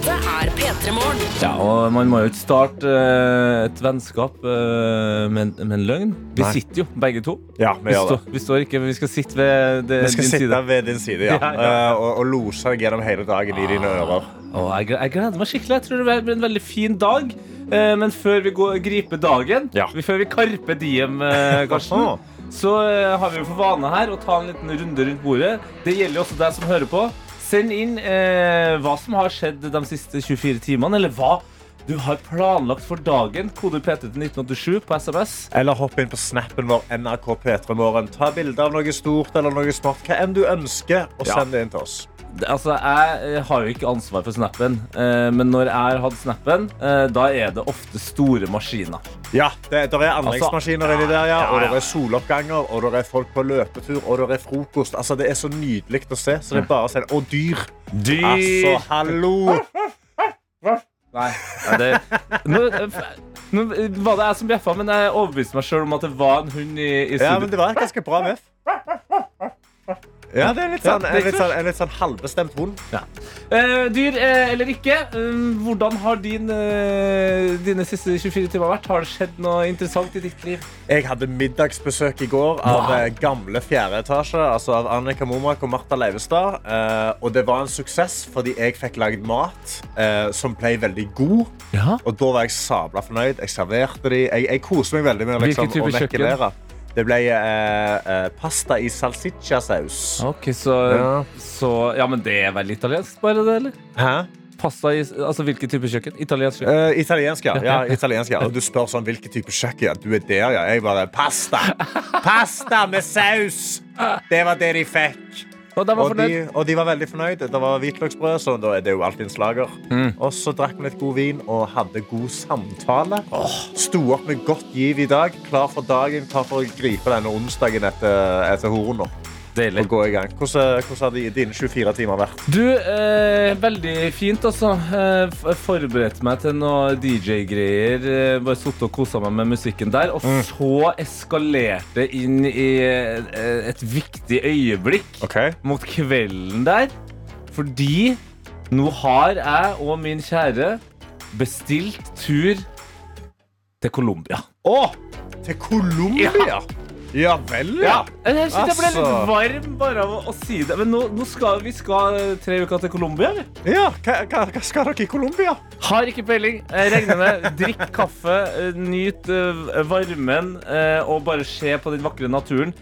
Dette er P3 Morgen. Ja, og man må jo ikke starte eh, et vennskap eh, med, en- med en løgn. Vi Nei. sitter jo, begge to. Ja, vi Vi, gjør det. står, vi står ikke, vi skal sitte ved det, Vi skal din sitte side. ved din side ja. Ja, ja. Eh, og, og lose deg gjennom hele dagen i dine ører. Å, jeg, gl- jeg gleder meg skikkelig. Jeg tror det blir en veldig fin dag. Eh, men før vi går, griper dagen, Ja. vi- før vi karper diem, eh, Karsten, så eh, har vi jo for vane her å ta en liten runde rundt bordet. Det gjelder jo også deg som hører på. Send inn eh, hva som har skjedd de siste 24 timene, eller hva du har planlagt for dagen. Kode P3 til 1987 på SMS. Eller hopp inn på snappen vår NRK P3 Morgen. Ta bilde av noe stort eller noe smart, Hva enn du ønsker, og send det inn til oss. Altså, Jeg eh, har jo ikke ansvar for snappen, eh, men når jeg har hatt snappen, eh, da er det ofte store maskiner. Ja, det, der er anleggsmaskiner inni der, ja, og det er soloppganger, og det er folk på løpetur, og det er frokost. Altså, det er så nydelig å se. Så det er bare å se. Og dyr. Dyr! Altså, hallo! Nei, ja, det, nå, nå var det jeg som bjeffa, men jeg overbeviste meg sjøl om at det var en hund i, i Ja, men det var et ganske bra meff. Ja, det er litt sånn, Ja, en, er litt sånn, en litt sånn halvbestemt hund. Eh, dyr eh, eller ikke, eh, hvordan har din, eh, dine siste 24 timer vært? Har det skjedd noe interessant i ditt liv? Jeg hadde middagsbesøk i går av Wow. eh, gamle fjerde etasje, altså av Annika Momak og Martha Leivestad. Eh, og det var en suksess fordi jeg fikk lagd mat eh, som ble veldig god. Ja. Og da var jeg sabla fornøyd. Jeg serverte de. Jeg, jeg koser meg veldig med liksom, å kjøkken? Det ble eh, eh, pasta i salsiccia-saus. Ok, så Ja. så Ja, men det er vel italiensk, bare det, eller? Hæ? Pasta i Altså hvilken type kjøkken? Italiensk? Eh, italiensk, ja. ja, italiensk, ja. Og du spør sånn, hvilken type kjøkken? Du er der, ja. Jeg bare Pasta! Pasta med saus! Det var det de fikk. Og de var Og de, og de var veldig fornøyd. Det var hvitløksbrød, så da er det jo alltid en slager. Mm. Og så drakk vi litt god vin og hadde god samtale. Sto opp med godt giv i dag. Klar for dagen, klar for å gripe denne onsdagen etter, etter horna. Deilig. Og gå i gang. Hvordan, hvordan har dine 24 timer vært? Du, eh, veldig fint, altså. Eh, forberedte meg til noe DJ-greier. Eh, bare sittet og kosa meg med musikken der. Og så eskalerte inn i eh, et viktig øyeblikk okay. mot kvelden der. Fordi nå har jeg og min kjære bestilt tur til Colombia. Å! Til Colombia? Ja, vel, ja. Jeg synes jeg ble litt Altså. varm bare av å, å si det. Men nå, nå skal vi skal tre uker til Colombia, eller? ja hva, hva, skal dere i Colombia? Har ikke peiling. Jeg regner med drikk kaffe, nyt eh, varmen eh, og bare se på den vakre naturen.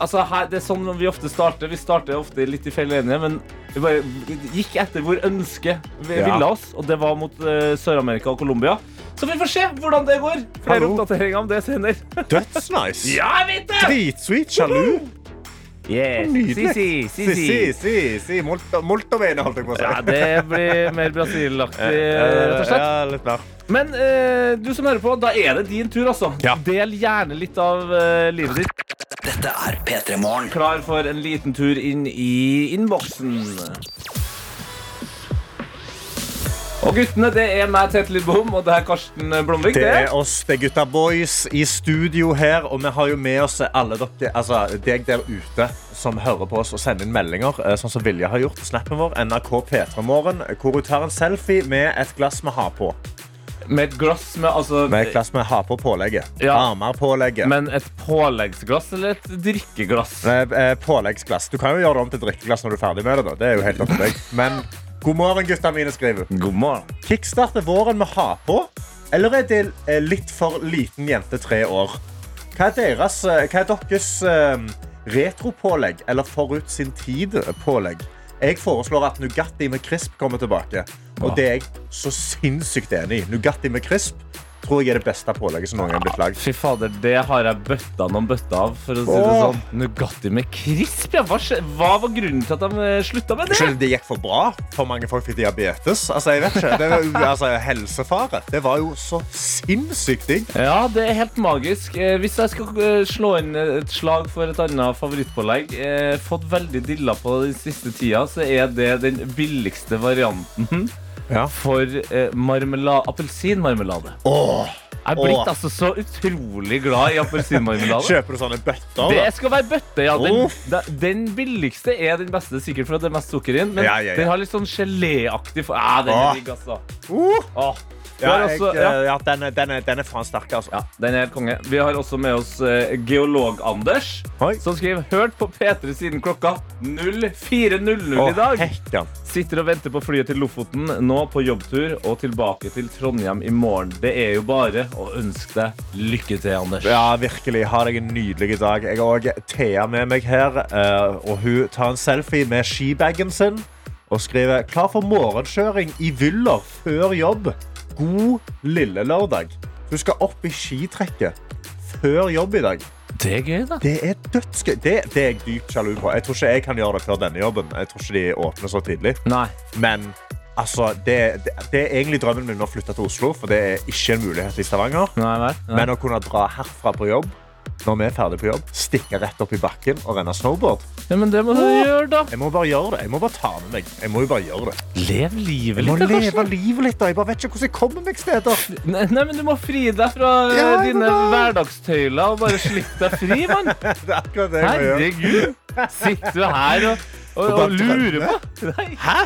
Altså, her, det er sånn vi ofte starter. Vi starter ofte litt i feil enige, men vi bare gikk etter hvor ønsket vi Ja. ville oss, og det var mot uh, Sør-Amerika og Colombia. Så vi får se hvordan det går. Flere oppdateringer om det senere. Dødsnice. ja, jeg vet det! Dritsweet. Sjalu. Yeah. Nydelig. Si, si, si, Si, si. si. Molto, molto holdt jeg på å si. Ja, det blir mer Brasil-aktig, rett og slett. Ja, litt mer. Men eh, du som hører på, da er det din tur, altså. Ja. Del gjerne litt av eh, livet ditt. Dette er P3 Morgen. Klar for en liten tur inn i innboksen. Og guttene, det er meg, Tete Lidbom, og det er Karsten Blomvik. Det er oss, det er gutta boys i studio her, og vi har jo med oss alle dere, altså deg der ute som hører på oss og sender inn meldinger, eh, sånn som Vilja har gjort på snappen vår, NRK P3 Morgen, hvor hun tar en selfie med et glass med har på. Med et glass med altså Med et glass med ha på pålegget. Ja. Armer-pålegget. Men et påleggsglass eller et drikkeglass? Eh, eh, Påleggsglass. Du kan jo gjøre det om til drikkeglass når du er ferdig med det. da. Det er jo helt opp til deg. Men god morgen, gutta mine, skriver. God morgen. Kickstarter våren med ha på, eller er det eh, litt for liten jente tre år? Hva er, deres, eh, hva er deres eh, retropålegg, eller forut sin tid-pålegg? Jeg foreslår at Nugatti med crisp kommer tilbake. Og det er jeg så sinnssykt enig i. Nugatti med crisp tror jeg er det beste pålegget som noen gang er blitt lagd. Fy fader, det har jeg bøtta noen bøtter av, for å si det Åh. sånn. Nugatti med krisp, ja. Hva, skje- hva var grunnen til at de eh, slutta med det? Ikke det gikk for bra. For mange folk fikk diabetes. Altså, jeg vet ikke. Det var altså, helsefare. Det var jo så sinnssykt digg. Ja, det er helt magisk. Eh, hvis jeg skal eh, slå inn et slag for et annet favorittpålegg, eh, fått veldig dilla på den siste tida, så er det den billigste varianten Ja. for eh, marmela- appelsinmarmelade. Åh, Jeg er blitt Åh. altså så utrolig glad i appelsinmarmelade. Kjøper du sånne bøtter? Det da? skal være bøtte, ja. Den, Uff. da- den billigste er den beste, sikkert for at det er mest sukker i den. Men Ja, ja, ja. den har litt sånn geléaktig for... Den er Åh. digg, altså. Uh, Åh. Også, eh, ja. den, den, er- den er faen sterk, altså. Ja, den er helt konge. Vi har også med oss eh, geolog-Anders, som skriver Hørt på P3 siden klokka 04.00 i dag. hekkan. Sitter og venter på flyet til Lofoten, nå på jobbtur og tilbake til Trondheim i morgen. Det er jo bare å ønske deg lykke til, Anders. Ja, virkelig. Ha deg en nydelig dag. Jeg har òg Thea med meg her. eh, Og hun tar en selfie med skibagen sin og skriver 'Klar for morgenkjøring i Vyller før jobb'. God lille lørdag. Du skal opp i skitrekket før jobb i dag. Det er gøy, da. Det er dødsgøy. Det, det er jeg dypt sjalu på. Jeg tror ikke jeg kan gjøre det før denne jobben. Jeg tror ikke de åpner så tidlig. Nei. Men altså, det, det, det er egentlig drømmen min å flytte til Oslo, for det er ikke en mulighet i Stavanger. Nei, nei, Nei. Men å kunne dra herfra på jobb når vi er ferdig på jobb, stikke rett opp i bakken og renne snowboard Ja, men det må du gjøre, da. Jeg må bare gjøre det. Jeg må bare ta med meg. Jeg må jo bare gjøre det. Lev livet Jeg må litt, da, leve livet litt. da. Jeg bare vet ikke hvordan jeg kommer meg steder. Nei, nei, men du må fri deg fra eh, Ja, dine da. hverdagstøyler og bare slippe deg fri, mann. Det er akkurat det jeg må gjøre. Herregud. Sitter du her og, og, drømmer. på? Hæ?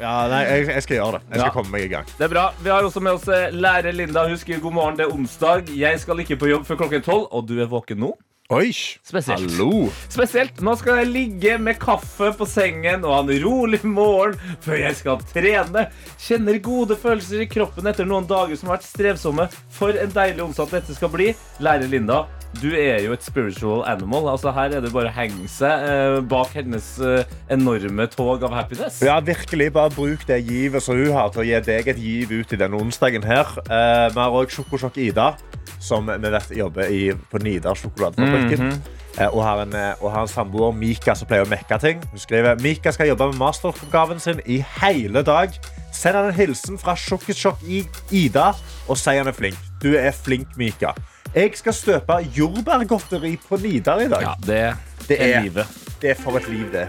Ja, nei, jeg, jeg skal gjøre det. Jeg skal Ja. komme meg i gang. Det er bra. Vi har også med oss eh, lærer Linda. Husk, god morgen, det er onsdag. Jeg skal ikke på jobb før klokken tolv, og du er våken nå? Oi! Spesielt. Hallo. Spesielt. Nå skal jeg ligge med kaffe på sengen og ha en rolig morgen før jeg skal trene. Kjenner gode følelser i kroppen etter noen dager som har vært strevsomme. For en deilig onsdag dette skal bli. Lærer Linda, du er jo et spiritual animal. Altså Her er det bare å henge seg eh, bak hennes eh, enorme tog av happiness. Ja, virkelig. Bare bruk det givet som hun har, til å gi deg et giv ut i denne onsdagen her. Eh, vi har òg Sjokosjokk Ida, som vi vet jobber i, på Nidar sjokoladefabrikken. Eh, og har en, eh, og har en samboer, Mika, som pleier å mekke ting. Hun skriver Mika skal jobbe med masteroppgaven sin i hele dag. Send han en hilsen fra Sjokkisjokk i Ida og si han er flink. Du er flink, Mika. Jeg skal støpe jordbærgodteri på Nidar i dag. Ja, det, Det er livet. Det er for et liv, det.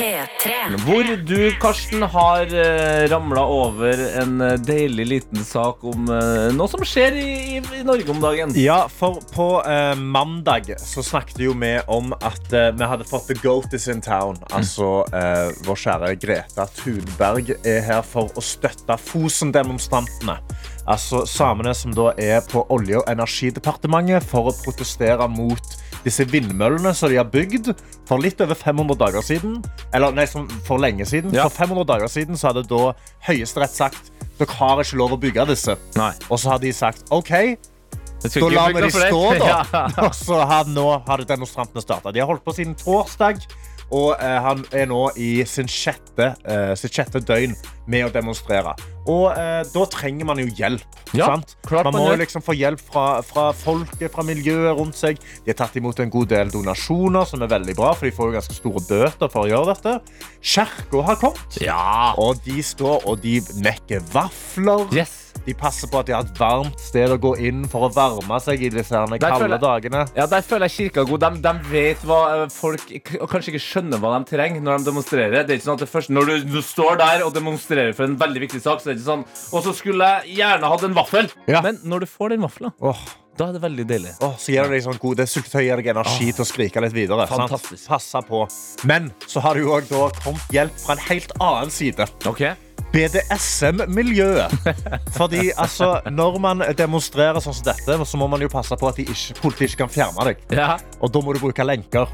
P3. Hvor du, Karsten, har uh, ramla over en eh, deilig liten sak om eh, noe som skjer i, i, i Norge om dagen. Ja, for på eh, mandag så snakket jo vi om at eh, vi hadde fått The Goat is in town. Altså eh, vår kjære Greta Thunberg er her for å støtte Fosen-demonstrantene. Altså samene som da er på Olje- og energidepartementet for å protestere mot disse vindmøllene som de har bygd for litt over 500 dager siden. Eller nei, for lenge siden. Ja. For 500 dager siden så hadde da Høyesterett sagt dere har ikke lov å bygge disse. Nei. Og så har de sagt OK, da lar vi de stå, da. Ja. Og så har, nå har demonstrantene starta. De har holdt på siden torsdag. Og eh, han er nå i sin sjette, eh, sitt sjette døgn med å demonstrere. Og eh, da trenger man jo hjelp. Ja, man må liksom få hjelp fra, fra folket, fra miljøet rundt seg. De har tatt imot en god del donasjoner, som er veldig bra, for de får jo ganske store bøter for å gjøre dette. Kirka har kommet. Ja. Og de står og de mekker vafler. Yes. De passer på at de har et varmt sted å gå inn for å varme seg i disse kalde føler dagene. Ja, Der føler jeg kirka god. De, de vet hva eh, folk og kanskje ikke skjønner hva de trenger når de demonstrerer. Det er ikke sånn at det første, Når du, du står der og demonstrerer for en veldig viktig sak, så er det ikke sånn Og så skulle jeg gjerne hatt en vaffel. Ja. Men når du får den vaffelen, oh. da er det veldig deilig. Oh, så gir det deg sånn god, det syltetøy gir deg energi til å skrike litt videre. sant? Fantastisk. Passe på. Men så har det jo da kommet hjelp fra en helt annen side. Ok BDSM-miljøet. Fordi altså, når man demonstrerer sånn som dette, så må man jo passe på at de ikke, politiet ikke kan fjerne deg. Ja, Og da må du bruke lenker.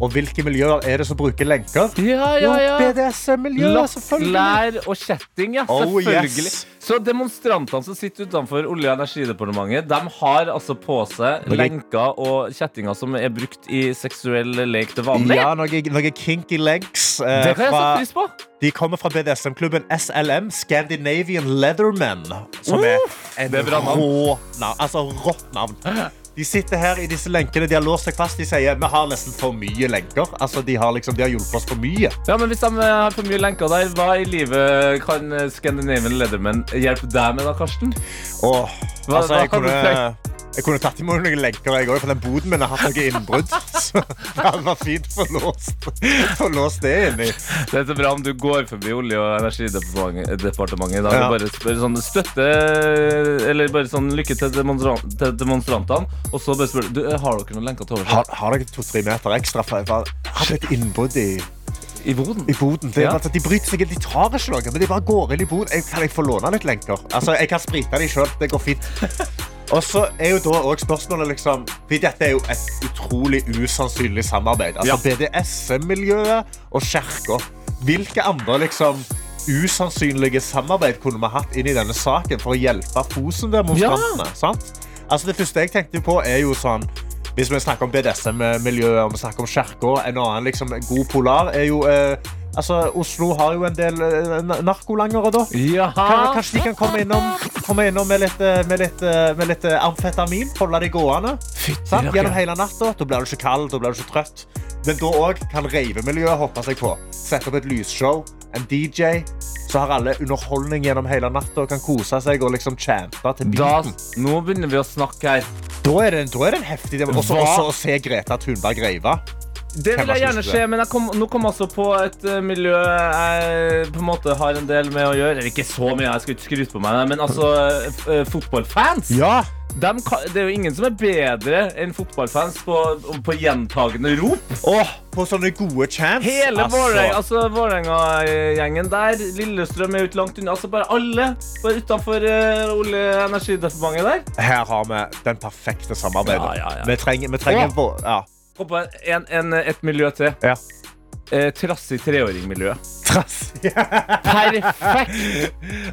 Og hvilke miljøer er det som bruker lenker? ja, ja. ja. BDSM-miljøet, selvfølgelig. Lær og kjetting, ja. Oh, Selvfølgelig. yes. Så demonstrantene som sitter utenfor Olje- og energidepartementet, de har altså på seg Noe- lenker og kjettinger som er brukt i seksuell lek til vanlig. Ja, noen noe kinky lenks. eh, Det kan jeg fra, sette pris på. de kommer fra BDSM-klubben SLM, Scandinavian Leathermen. Som en er et rå navn. Altså rått navn. De sitter her i disse lenkene, de har låst seg fast. De sier vi har nesten for mye lenker. Altså, De har liksom, de har hjulpet oss for mye. Ja, men Hvis de eh, har for mye lenker der, hva i livet kan eh, Scandinavian Leatherman hjelpe deg med, da, Karsten? Åh, Hva- altså, hva jeg kunne, Jeg kunne tatt imot noen lenker, jeg òg, for den boden min har hatt noe innbrudd. Så det hadde vært fint å få låst, det inni. Det er så bra om du går forbi Olje- og energidepartementet i dag Ja. og bare spør sånn støtte Eller bare sånn lykke til, demonstra til demonstrantene. Og så bare spør du har dere noen lenker til overs Har, har dere to-tre meter ekstra? For jeg hadde et innbrudd i, i boden? i boden. Det, Ja. Altså, de bryter seg. De tar ikke noe, men de bare går inn i boden. Jeg, kan jeg få låne litt lenker? Altså, Jeg kan sprite de sjøl. Det går fint. Og så er jo da også spørsmålet liksom For Dette er jo et utrolig usannsynlig samarbeid. Altså BDSM-miljøet og kirka. Hvilke andre liksom usannsynlige samarbeid kunne vi hatt inn i denne saken for å hjelpe Fosen-demonstrantene? Ja. Altså Det første jeg tenkte på, er jo sånn Hvis vi snakker om BDSM-miljøet og vi snakker om kirka, en annen liksom, god polar er jo eh, Altså, Oslo har jo en del eh, narkolangere, da. Jaha! Kanskje de kan komme innom, komme innom med, litt, eh, med, litt, eh, med litt amfetamin? Holde de gående. Sant? Gjennom hele natta. Da blir du ikke kald, da blir du ikke trøtt. Men da òg kan reivemiljøet hoppe seg på. Sette opp et lysshow, en DJ. Så har alle underholdning gjennom hele natta og kan kose seg og liksom chante til Da, nå begynner vi å snakke her. Da er det, da er det en heftig Og så å se Greta Thunberg reive. Det vil jeg gjerne se, men jeg kom, nå kom jeg også på et eh, miljø jeg på en måte har en del med å gjøre. Eller ikke så mye, jeg skal ikke skryte på meg, men altså eh, eh, fotballfans. Ja! Dem kan, det er jo ingen som er bedre enn fotballfans på, på gjentagende rop. Oh, på sånne gode chants. Hele Altså, altså, Vålerenga-gjengen der. Lillestrøm er jo ikke langt unna. Altså bare alle bare utenfor uh, Olje- og energidepartementet der. Her har vi den perfekte samarbeidet. Ja, ja, ja. Vi trenger, vi trenger. Kom på en, en, et miljø til. Ja. Eh, trassig treåringmiljø. Perfekt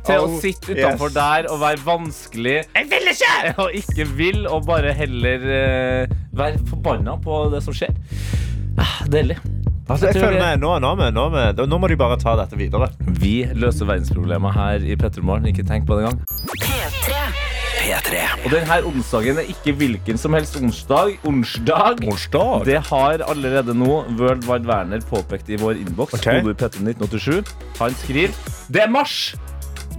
til å Oh, sitte utenfor yes. der og være vanskelig. Jeg vil ikke! Og ikke vil, og bare heller eh, være forbanna på det som skjer. Ah, deilig. Altså, jeg føler meg, nå, nå, nå, nå må de bare ta dette videre. Vi løser verdensproblemer her i Petromorgen. Ikke tenk på det engang. P3. P3. Og denne onsdagen er ikke hvilken som helst onsdag. Onsdag. Onsdag. Det har allerede nå World Wide Werner påpekt i vår innboks. Okay. Kodord P31987. Han skriver Det er mars!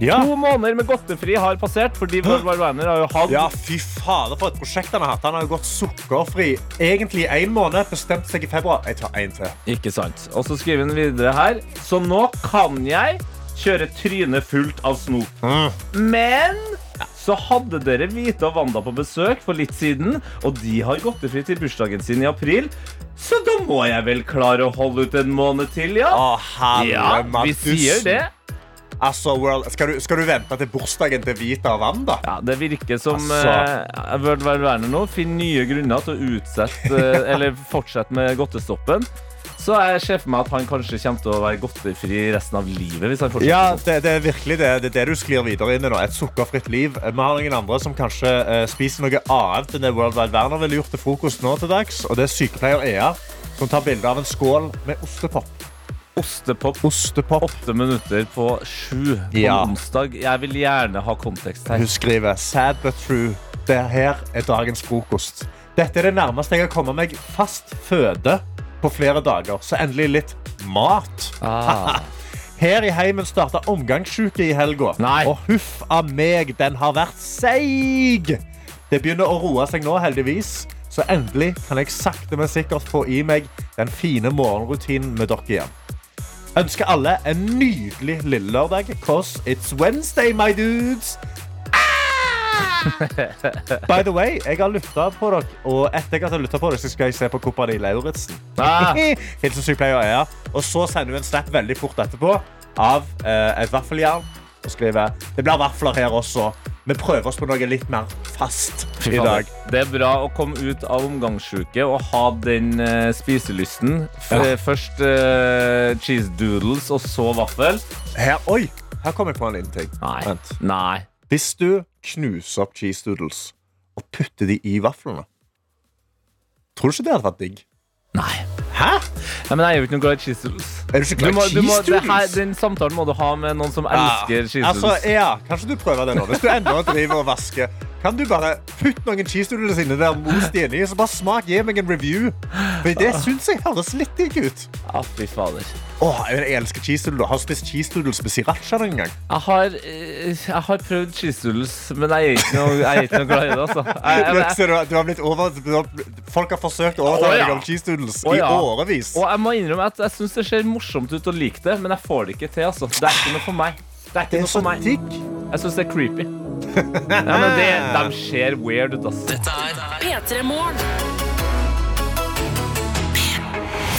Ja. To måneder med godtefri har passert, fordi World Wide Werner har jo hatt ja, fy fader for et prosjekt han har hatt. Han har jo gått sukkerfri egentlig i én måned. Bestemt seg i februar. Jeg tar én til. Ikke sant. Og så skriver han videre her. Så nå kan jeg kjøre trynet fullt av snop. Men så hadde dere Vita og Wanda på besøk for litt siden, og de har godtefri til bursdagen sin i april. Så da må jeg vel klare å holde ut en måned til, ja? Å, herre Ja, vi sier det. Altså, World, skal, du, skal du vente til bursdagen til Vita og Wanda? Ja, Det virker som Altså. eh, World Wide Werner nå finner nye grunner til å utsette eh, Eller fortsette med godtestoppen. Så jeg ser for meg at han kanskje kommer til å være godtefri resten av livet. hvis han fortsetter Ja, sånn. det, det er virkelig det, det, er det du sklir videre inn i nå. Et sukkerfritt liv. Vi har noen andre som kanskje eh, spiser noe annet enn det World Wide Werner ville gjort til frokost nå til dags. Og det er sykepleier Ea som tar bilde av en skål med ostepop. Ostepop Ostepop. åtte minutter på sju på Ja. onsdag. Jeg vil gjerne ha kontekst her. Hun skriver sad but true. Det her er dagens frokost. Dette er det nærmeste jeg har kommet meg fast føde på flere dager. Så endelig litt mat. Ah. Her i heimen starta omgangssjuke i helga. Og huff av meg, den har vært seig. Det begynner å roe seg nå, heldigvis. Så endelig kan jeg sakte, men sikkert få i meg den fine morgenrutinen med dere igjen. Ønsker alle en nydelig lille lørdag, cause it's Wednesday, my dudes. By the way, jeg har lytta på dere, og etter jeg har lyttet på dere, så skal jeg se på Kompani Lauritzen. Ah. Hilsen sykepleier Ea. Og så sender hun en snap veldig fort etterpå av eh, et vaffeljern. Og skriver det blir vafler her også. Vi prøver oss på noe litt mer fast i dag. Det er bra å komme ut av omgangsuke og ha den uh, spiselysten. Ja. Først uh, cheese doodles, og så vaffel. Her, oi, her kom jeg på en liten ting. Nei. Vent. Nei. Hvis du knuser opp cheese doodles og putte de i vaflene, tror du ikke det hadde vært digg? Nei. Hæ? Nei, men jeg er jo ikke noe glad i cheese doodles. Er du ikke glad i cheese det her, den samtalen må du ha med noen som elsker cheese Altså, ja, Kanskje du prøver det nå. Hvis du ennå driver og vasker, kan du bare putte noen cheese doodles inni der, mos de inni, så bare smak, gi meg en review. For det syns jeg høres litt digg ut. Ja, fy fader. Åh, jeg elsker cheese doodle. Har du spist cheese doodles med siracha noen gang? Jeg har, eh, jeg har prøvd cheese doodles, men jeg er ikke noe, jeg er ikke noe glad i det. Altså. Jeg, jeg, jeg, Så du, har- du har blitt over, du har, folk har forsøkt å overtale deg om cheese doodles Å, i ja. årevis. og jeg må innrømme at jeg syns det ser morsomt ut å like det, men jeg får det ikke til. Altså. Det er ikke noe for meg. Det er ikke Det er noe for meg. digg. Jeg syns det er creepy. Ja, men det, de ser weird ut, altså. Dette er P3 Morgen.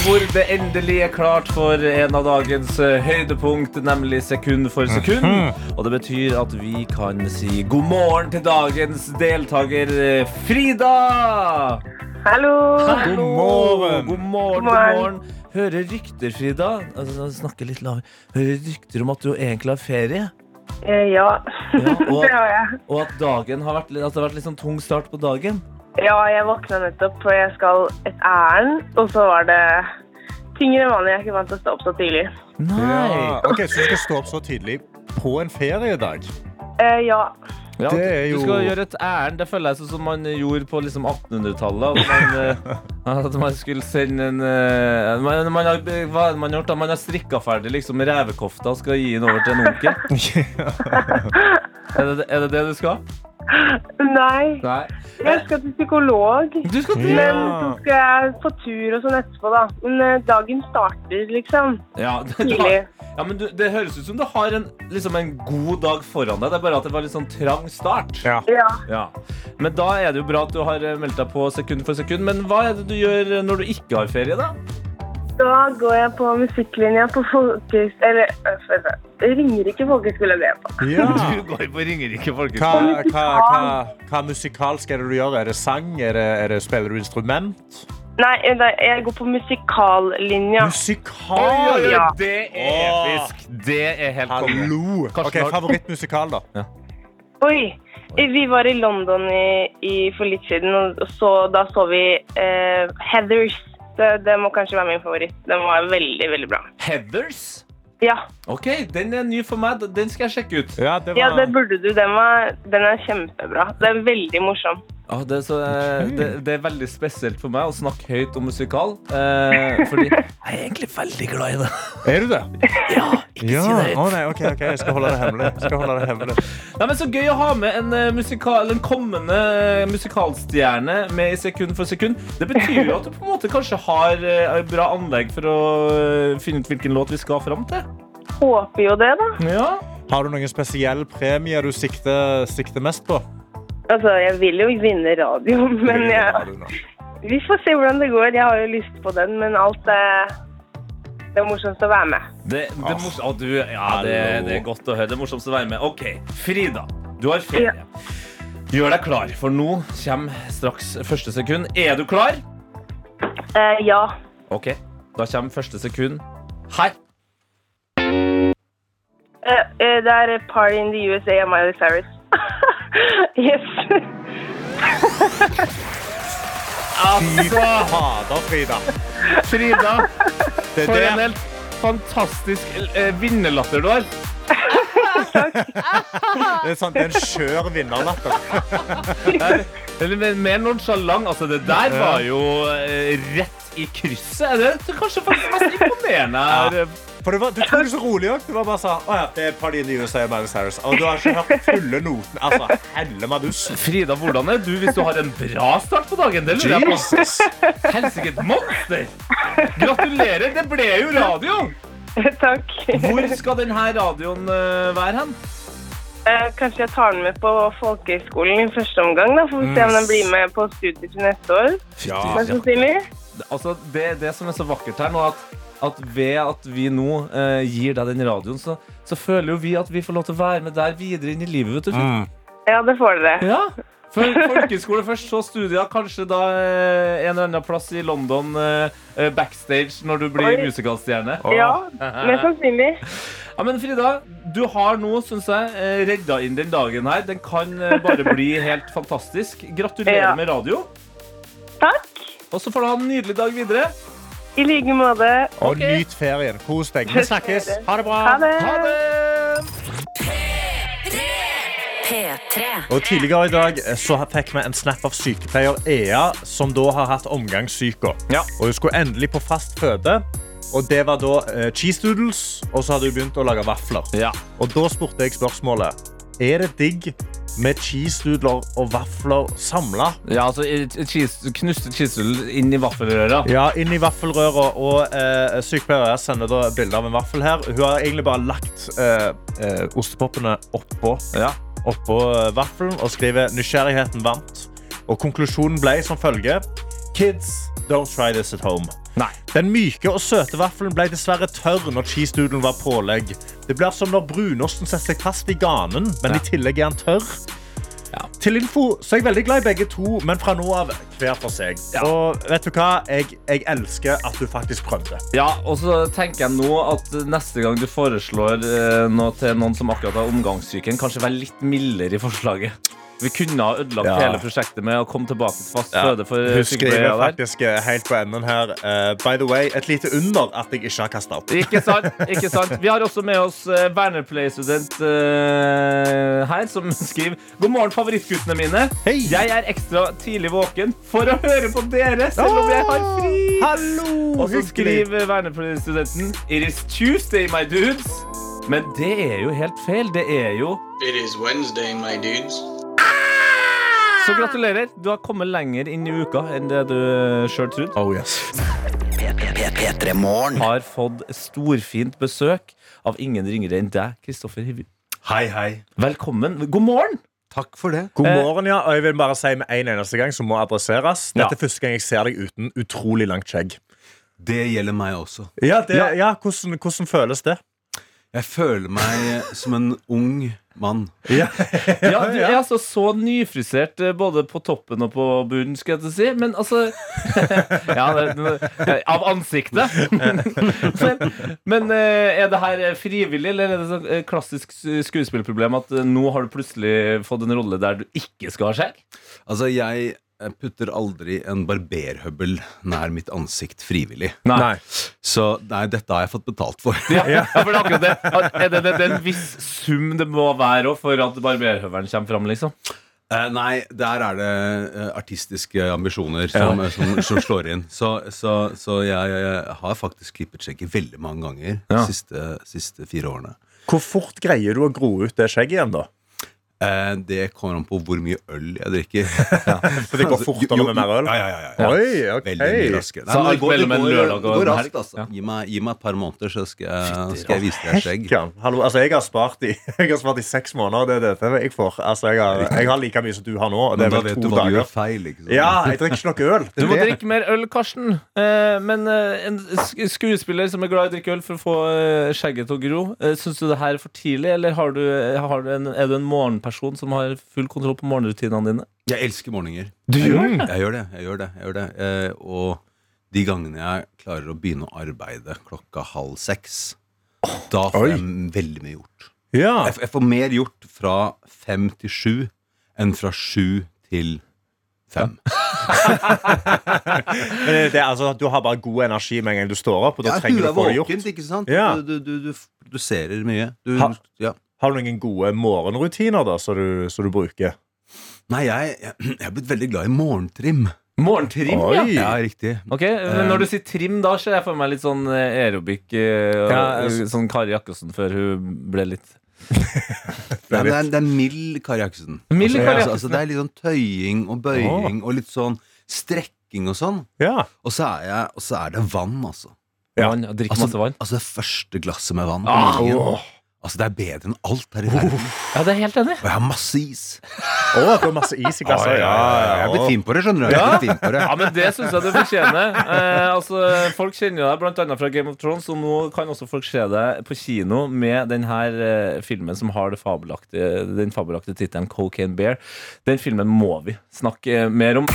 Hvor det endelig er klart for en av dagens eh, høydepunkt, nemlig sekund for sekund. Og det betyr at vi kan si god morgen til dagens deltaker eh, Frida! Hallo! Hallo! morgen. God morgen, god morgen. Hører rykter, Frida altså, Snakker litt lavere. Hører rykter om at du egentlig har ferie? Eh, ja, Ja, og, det har jeg. og at dagen har vært, at det har vært litt sånn tung start på dagen? Ja, jeg våkna nettopp, for jeg skal et ærend, og så var det tyngre enn vanlig. Jeg er ikke vant til å stå opp så tidlig. Nei. Ja. Ok, Så du skal stå opp så tidlig på en feriedag? Eh, ja. Ja, Det er Du skal gjøre et ærend. Det føler jeg sånn som man gjorde på liksom 1800-tallet. At, man, eh, at man skulle sende en eh, man, man, har, hva er det man har gjort? da? Man har strikka ferdig liksom revekofta og skal gi den over til en onkel. Er det er det, det du skal? Nei, Nei. jeg skal til psykolog. Du skal til Men så skal jeg på tur og sånn etterpå, da. Men eh, dagen starter, liksom. ja, det, Tidlig. ja, men du, det høres ut som du har en, liksom en god dag foran deg. Det er bare at det var litt sånn trang start. Ja. Ja. Ja. Men da er det jo bra at du har eh, meldt deg på sekund for sekund. Men hva er det du gjør når du ikke har ferie, da? Da går jeg på musikklinja på folkehøyskole Eller øh, Ringerike folkehøgskole er jeg på. Ja. Du går på Ringerike Hva, folkehøgskole. hva, hva, hva musikalsk er det du gjør? Er det sang? Er det, er det, spiller du instrument? Nei, jeg går på musikallinja. Musikal? Ja. Det er episk. Det er helt konge. Hallo! Ok, Favorittmusikal, da? Oi! eh, Vi var i London i, i, for litt siden, og så, da så vi uh, Heathers. Det, det må kanskje være min favoritt. Den var veldig, veldig bra. Heathers? Ja, Ok, den er ny for meg. Den skal jeg sjekke ut. Ja, det ja det burde du. Den, var, den er kjempebra. Den er veldig morsom. Ah, det, er så, eh, det, det er veldig spesielt for meg å snakke høyt om musikal. Eh, fordi jeg er egentlig veldig glad i det. Er du det? Ja, ikke Ja. si det høyt. Oh, nei, okay, ok, Jeg skal holde det hemmelig. Skal holde det hemmelig. Nei, men Så gøy å ha med en, eh, musikal, en kommende musikalstjerne med i sekund for sekund. Det betyr jo at du på en måte kanskje har et bra anlegg for å eh, finne ut hvilken låt vi skal fram til. Håper jo det, da. Ja. Har du noen spesiell premie du sikter, sikter mest på? Altså, jeg vil jo vinne radio, men jeg, vi får se hvordan det går. Jeg har jo lyst på den, men alt er Det er morsomst å være med. Det, det, er mors- oh, du, ja, det, det er godt å høre. Det er morsomst å være med. OK, Frida. Du har ferie. Gjør deg klar, for nå kommer straks første sekund. Er du klar? Eh, ja. OK. Da kommer første sekund her. Eh, eh, det er Party in the USA av Miley Cyrus. yes. altså fader, Frida. Frida, Det for en helt fantastisk eh, vinnerlatter du har. det er, sant, det er en skjør vinnerlatter. Eller mer- nonsjalant. Altså, det der var jo eh, rett i krysset. Det Er kanskje faktisk mest imponerende her? For det var, Du tok det så rolig òg. Du var bare sånn Å ja, det er Party in the USA og Miley Cyrus. Og du har ikke hørt fulle noten. Altså, helle madus. Frida, hvordan er du hvis du har en bra start på dagen? Det lurer jeg på. Helsike, et monster! Gratulerer, det ble jo radio! Takk. Hvor skal denne radioen eh, være hen? Eh, kanskje jeg tar den med på folkehøgskolen i første omgang. da, For å se om den blir med på studiet til neste år. Ja. Mest. Altså, det, det som er så vakkert her nå, at, at ved at vi nå eh, gir deg den radioen, så, så føler jo vi at vi får lov til å være med der videre inn i livet. vet du. Mm. Ja, det får dere. Ja. Folkeskole først, så studier. Kanskje da eh, en eller annen plass i London eh, eh, backstage når du blir Oi. musicalstjerne. Ja, mest sannsynlig. Ja, men Frida, du har nå, synes jeg, redda inn den dagen her. Den kan bare bli helt fantastisk. Gratulerer Ja. med radio. Takk. Og så får du ha en nydelig dag videre. I like måte. Og okay. nyt ferien. Kos deg. Vi snakkes. Ha det bra. Ha det. Ha det! P3. Og Tidligere i dag eh, så fikk vi en snap av sykepleier Ea, som da har hatt omgangssyke. Ja. Og hun skulle endelig på fast føde. Og det var da eh, cheese doodles, og så hadde hun begynt å lage vafler. Ja. Og da spurte jeg spørsmålet Er det digg med cheesenudler og vafler samla? Ja, altså cheese, Knuste cheesenudler inn i vaffelrøra. Ja, inn i vaffelrøra. Og eh, sykepleier sender da bilde av en vaffel her. Hun har egentlig bare lagt eh, eh, ostepoppene oppå, Ja. oppå eh, vaffelen og skriver 'nysgjerrigheten vant'. Og konklusjonen ble som følger Kids, don't try this at home. Nei. Den myke og søte vaffelen ble dessverre tørr når cheese doodlen var pålegg. Det blir som når brunosten setter seg fast i ganen, men Ja. i tillegg er den tørr. Ja. Til info så er jeg veldig glad i begge to, men fra nå av hver for seg. Ja. Og vet du hva? Jeg, jeg elsker at du faktisk prøvde. Ja, og så tenker jeg nå at neste gang du foreslår eh, noe til noen som akkurat har omgangssyken, kanskje være litt mildere i forslaget. Vi kunne ha ødelagt Ja. hele prosjektet med å komme tilbake til fast føde for Hun skriver faktisk eh, helt på enden her uh, By the way, et lite under at jeg ikke har kasta opp. Ikke sant? ikke sant? Vi har også med oss uh, Werner Play-student uh, her, som skriver God morgen, favorittguttene mine. Hei. Jeg er ekstra tidlig våken for å høre på dere, selv om jeg har fri. Hallo! Og så skriver Werner Play-studenten It is Tuesday, my dudes. Men det er jo helt feil. Det er jo It is Wednesday, my dudes. Så gratulerer. Du har kommet lenger inn i uka enn det du sjøl trodde. Oh, yes. P3 Morgen. Har fått storfint besøk av ingen ringere enn deg, Kristoffer Hivju. Hei, hei. Velkommen. God morgen! Takk for det. God Eh, morgen, ja. Og jeg vil bare si med en eneste gang som må adresseres. Ja. Dette er første gang jeg ser deg uten utrolig langt skjegg. Det gjelder meg også. Ja, det, Ja. ja. hvordan, hvordan føles det? Jeg føler meg som en ung mann. Ja, du er altså så nyfrisert eh, både på toppen og på bunnen, skal jeg til å si. Men altså Ja, det, av ansiktet. men men eh, er det her frivillig, eller er det sånn eh, klassisk skuespillproblem at nå har du plutselig fått en rolle der du ikke skal ha skjegg? Altså, jeg eh, putter aldri en barberhøvel nær mitt ansikt frivillig. Nei. Så nei, dette har jeg fått betalt for. Ja, ja, for det er akkurat det. Er det, det, det er en viss sum det må være for at barberhøvelen kommer fram, liksom? Eh, nei, der er det eh, artistiske ambisjoner som, som, som slår inn. Så, så, så jeg, jeg har faktisk klippet skjegget veldig mange ganger de siste, siste fire årene. Hvor fort greier du å gro ut det skjegget igjen, da? Eh, det kommer an på hvor mye øl jeg drikker. For det går fortere Jo, jo, med mer øl? Ja, ja, ja, ja. Oi, ok. Veldig mye raskere. Så men går, mellom en lørdag og det går en raskt, helg? altså. Ja. Gi, meg, gi meg et par måneder, så skal jeg, skal jeg vise deg skjegg. Hallo, altså, jeg har spart i, jeg har spart i seks måneder. Det er dette jeg får. Altså, jeg, har, jeg har like mye som du har nå. Og det er vel to dager. feil. liksom. Ja, jeg drikker ikke noe øl. Det Du må det. drikke mer øl, Karsten. Eh, men eh, en skuespiller som er glad i å drikke øl for å få skjegget til å gro, eh, syns du det her er for tidlig, eller har du, har du en, er du en morgenperson som har full kontroll på morgenrutinene dine? Jeg elsker morgener. Du gjør det? Jeg gjør det. jeg gjør det, jeg gjør det. Eh, Og de gangene jeg klarer å begynne å arbeide klokka halv seks, da får Oi. jeg veldig mye gjort. Ja. Jeg, jeg får mer gjort fra fem til sju enn fra sju til fem. Men det, det, er altså, du har bare god energi med en gang du står opp, og da Ja, trenger du å få det gjort. ikke sant? Ja. Du, du, du, du produserer mye. Du, Ha- ja. Har du noen gode morgenrutiner da, som du, som du bruker? Nei, jeg, jeg, jeg er blitt veldig glad i morgentrim. Morgentrim, Oi. ja. Ja, riktig. Ok, men Når du sier trim, da ser jeg for meg litt sånn eh, aerobic. eh, og- Ja, jeg- sånn Kari Jakkesson før hun ble litt Nei, det, er, det er mild Kari Jakkesson. Mild altså, altså, altså, det er litt sånn tøying og bøying og litt sånn strekking og sånn. Ja. Og så er, jeg, og så er det vann, altså. Ja. vann. drikke Altså, masse vann. altså det første glasset med vann. på Ah. Altså Det er bedre enn alt her i verden. Ja, det er helt enig. Og jeg har masse is. Å, du har masse is i glasset. Jeg er blitt fin på det, skjønner du. Jeg fin på det. Ja, men Det syns jeg du fortjener. Eh, altså, folk kjenner deg bl.a. fra Game of Thrones, og nå kan også folk se deg på kino med denne eh, filmen som har det fabelaktige, den fabelaktige tittelen Cocaine Bear. Den filmen må vi snakke mer om.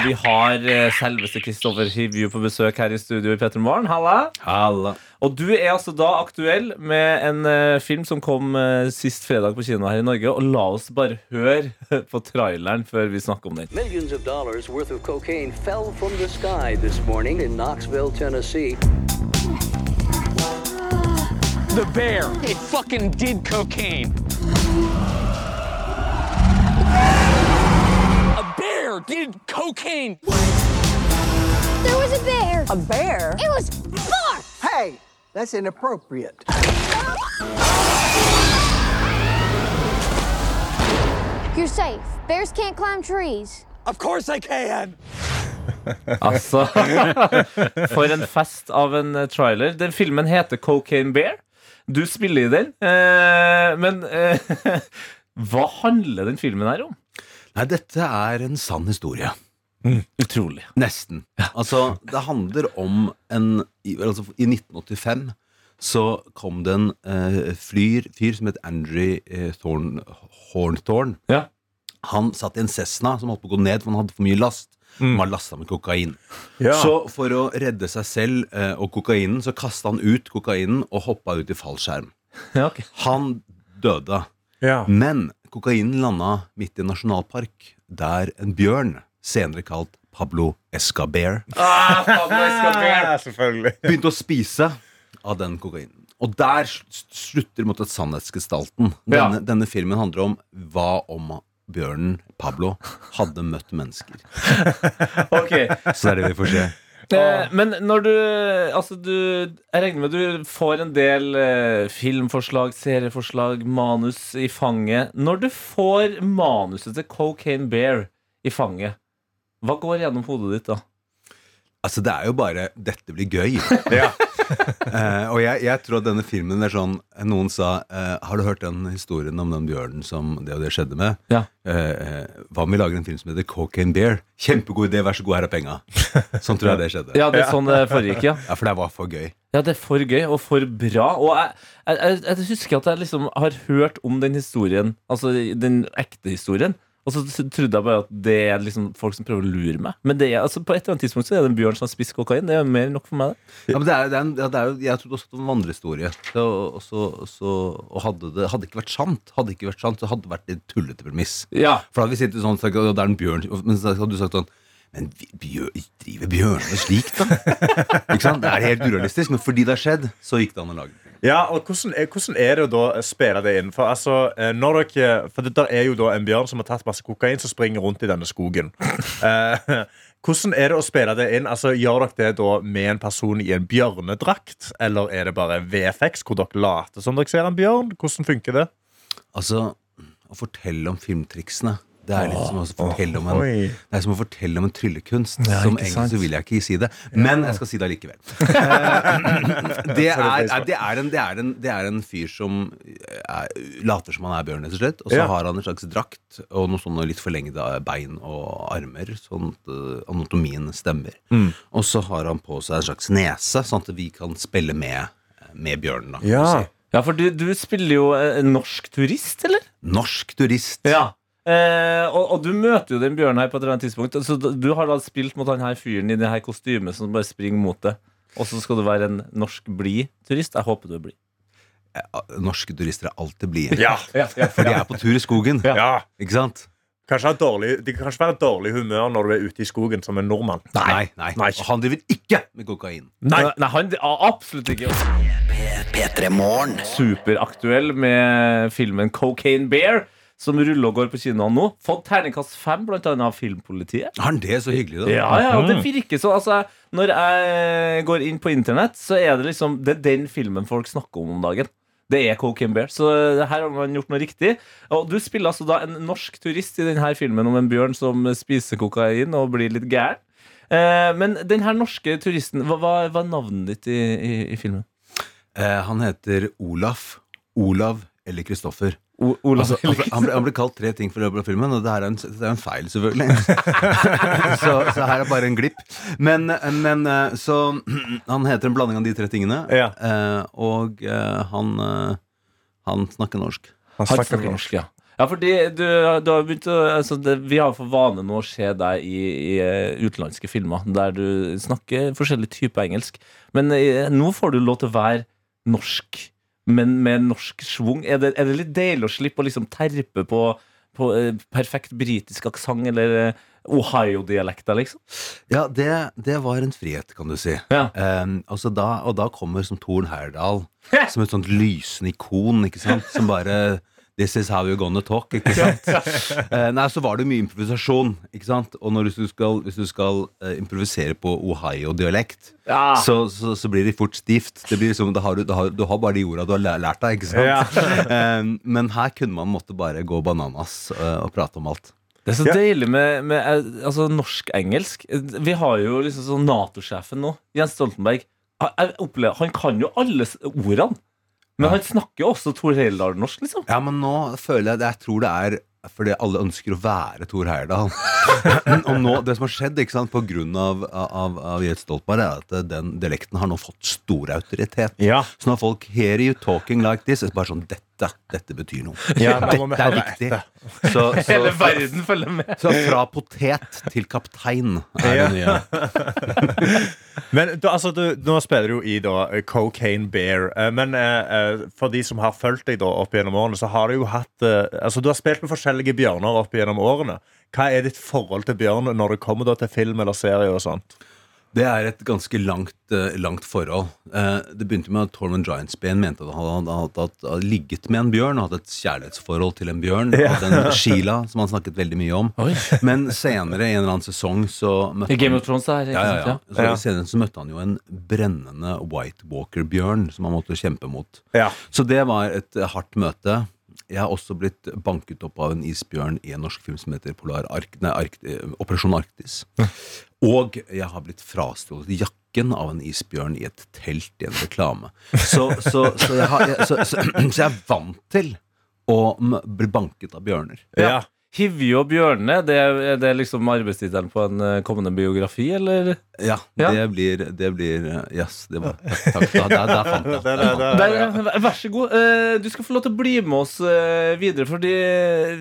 Vi har eh, selveste Kristoffer Hivju på besøk her i studio i Petter Morgen. Halla. Halla. Og du er altså da aktuell med en uh, film som kom uh, sist fredag på kino her i Norge. Og la oss bare høre på traileren før vi snakker om den. Millions of dollars worth of cocaine fell from the sky this morning in Knoxville, Tennessee. The bear. It fucking did cocaine. Did cocaine. There was a bear. A bear? It was Bark. Hey, that's inappropriate. You're safe. Bears can't climb trees. Of course I can. Altså For en fest av en eh, trailer. Den filmen heter Cocaine Bear. Du spiller i den. Eh, men eh, hva handler den filmen her om? Nei, dette er en sann historie. Utrolig. Nesten. Altså, det handler om en altså, I 1985 så kom det en eh, flyr, fyr som het Andrew eh, Thorn, Hornthorn. Ja. Han satt i en Cessna som holdt på å gå ned, for han hadde for mye last. Han var lasta med kokain. Ja. Så for å redde seg selv eh, og kokainen, så kasta han ut kokainen og hoppa ut i fallskjerm. Ja, okay. Han døde. Ja. Men kokainen landa midt i en nasjonalpark, der en bjørn, senere kalt Pablo Escaber, Ah, Pablo Escobar. Begynte å spise av den kokainen. Og der slutter mot et sannhetsgestalten. Ja. Denne, denne filmen handler om hva om bjørnen Pablo hadde møtt mennesker. Ok. Så det er det vi får se. Eh, men når du Altså, du Jeg regner med du får en del eh, filmforslag, serieforslag, manus i fanget. Når du får manuset til Cocaine Bear i fanget, hva går gjennom hodet ditt da? Altså, det er jo bare 'dette blir gøy'. Ja. Eh, og jeg, jeg tror at denne filmen er sånn Noen sa eh, 'Har du hørt den historien om den bjørnen som det og det skjedde med?' Ja. Eh, eh, hva om vi lager en film som heter 'Cocaine Bear'? Kjempegod idé, vær så god, her er penga. Sånn tror jeg det skjedde. Ja, det er sånn det foregikk, ja. Ja, for det var for gøy. Ja, det er for gøy og for bra. Og jeg, jeg, jeg, jeg husker at jeg liksom har hørt om den historien, altså den ekte historien. Og så trodde jeg bare at det er liksom folk som prøver å lure meg. Men det er, altså, på et eller annet tidspunkt så er det en bjørn som har spist kokain. Det er mer enn nok for meg. det. Ja, men det er, det er en, det er jo, jeg trodde også det var en vandrehistorie. Og, så, så, og hadde det hadde ikke vært sant, hadde ikke vært sant, så hadde det vært et tullete premiss. Ja, For da hadde vi sittet sånn og sagt at det er en bjørn Men så hadde du sagt sånn Men bjør, driver bjørnene slik, da? ikke sant? Det er helt urealistisk, men fordi det har skjedd, så gikk det an å lage det. Ja, og hvordan er, hvordan er det å da spille det inn? For, altså, eh, når dere, for det der er jo da en bjørn som har tatt masse kokain, som springer rundt i denne skogen. Eh, hvordan er det å spille det inn? Altså, Gjør dere det da med en person i en bjørnedrakt? Eller er det bare VFX, hvor dere later som dere ser en bjørn? Hvordan funker det? Altså, å fortelle om filmtriksene det er, litt som å fortelle om en, det er som å fortelle om en tryllekunst. Ja, som engelsk egentlig så vil jeg ikke si det, men jeg skal si det allikevel. Eh, det, er, det, er en, det, er en, det er en fyr som er, later som han er bjørn, rett og slett. Og så Ja. har han en slags drakt og noen sånne litt forlengede bein og armer, sånn at eh, anatomien stemmer. Mm. Og så har han på seg en slags nese, sånn at vi kan spille med, med bjørnen. Da, kan Ja. si. ja for du, du spiller jo eh, norsk turist, eller? Norsk turist. Ja. Eh, og, og du møter jo den bjørnen her på et eller annet tidspunkt. Så du har da spilt mot han her fyren i det her kostymet som bare springer mot deg. Og så skal du være en norsk blid turist. Jeg håper du er blid. Eh, Norske turister er alltid blide. Ja. For de er på tur i skogen. ja. Ikke sant? Kanskje ha dårlig, de kan kanskje være dårlig humør når du er ute i skogen som en nordmann. Nei, nei. Nei. Og han driver ikke med kokain. Nei, nei han, ja, absolutt ikke. P3 Superaktuell med filmen Cocaine Bear, som ruller og går på kinoene nå. Fått terningkast fem, blant annet av Filmpolitiet. Har han det så hyggelig, da? Ja, ja, det virker så altså, Når jeg går inn på internett, så er det liksom Det er den filmen folk snakker om om dagen. Det er Cocaine Bear. Så her har man gjort noe riktig. Og du spiller altså da en norsk turist i denne filmen om en bjørn som spiser kokain og blir litt gæren. Eh, men den her norske turisten, hva er navnet ditt i, i, i filmen? Eh, han heter Olaf. Olav eller Kristoffer. O Olav Altså, han, ble, han, ble, han ble kalt tre ting for løpet av filmen, og det her er en, det er en feil, selvfølgelig. så, så her er bare en glipp. Men, men eh, så Han heter en blanding av de tre tingene, Ja. eh, og eh, han, han snakker norsk. Han Han snakker snakker norsk, ja. Ja, fordi du, du har begynt å altså det, Vi har for vane nå å se deg i, i utenlandske filmer der du snakker forskjellig type engelsk. Men nå får du lov til å være norsk, men med norsk schwung. Er det, er det litt deilig å slippe å liksom terpe på, på eh, perfekt britisk aksent eller eh, Ohio-dialekter, liksom? Ja, det, det var en frihet, kan du si. Ja. Um, altså da, og da kommer som Torn Heyerdahl som et sånt lysende ikon, ikke sant? Som bare This is how you're gonna talk. Ikke sant? Eh, nei, så var det mye improvisasjon. Ikke sant? Og når du skal, hvis du skal eh, improvisere på Ohio-dialekt, Ja. så, så, så blir det fort stivt. Det blir liksom, det har du, det har, du har bare de orda du har lært deg. Ikke sant? Ja. men her kunne man måtte bare gå bananas eh, og prate om alt. Det er så Ja. deilig med, med eh, altså, norsk-engelsk. Vi har jo liksom sånn Nato-sjefen nå, Jens Stoltenberg. Jeg- Jeg opplever, han kan jo alle ordene. Men han snakker jo også Tor Heyerdahl-norsk, liksom. Ja, men nå føler jeg det. Jeg tror det er fordi alle ønsker å være Thor Heyerdahl. og nå, det som har skjedd ikke sant, på grunn av, av, av Jens Stoltenberg, er at den dialekten har nå fått stor autoritet. Ja. Så når folk hear you talking like this, er det bare sånn Dette, dette betyr noe. Ja, dette er viktig. Så, så, Hele verden følger med. så fra potet til kaptein er det nye. Men du, altså, du, nå spiller du jo i da, eh, Cocaine Bear. Eh, Men eh, eh, for de som har fulgt deg da opp gjennom årene, så har du jo hatt eh, Altså, du har spilt med forskjellige bjørner opp gjennom årene. Hva er ditt forhold til bjørn når det kommer da til film eller serie og sånt? Det er et ganske langt, eh, langt forhold. Eh, det begynte med at Tormund Giantsbane mente at han hadde, hadde, hadde, hadde ligget med en bjørn og hatt et kjærlighetsforhold til en bjørn. Ja. Og den Sheila, som han snakket veldig mye om. Oi. Men senere, i en eller annen sesong, så møtte Game han of Thrones er ja, ja, ja. Så Ja. Senere så møtte han jo en brennende White Walker-bjørn som han måtte kjempe mot. Ja. Så det var et hardt møte. Jeg har også blitt banket opp av en isbjørn i en norsk film som heter Polar Ark, nei, Ark, eh, Operasjon Arktis. Og jeg har blitt frastjålet jakken av en isbjørn i et telt i en reklame. Så, så, så, jeg, har, jeg, så, jeg er vant til å bli banket av bjørner. Ja. Hivju og bjørnene, det er, er det liksom arbeidstittelen på en eh, kommende biografi, eller? Ja, Ja. det blir, det blir eh, Yes, det var Takk. Der, der fant jeg. Det, vær så god. Eh, Du skal få lov til å bli med oss eh, videre, fordi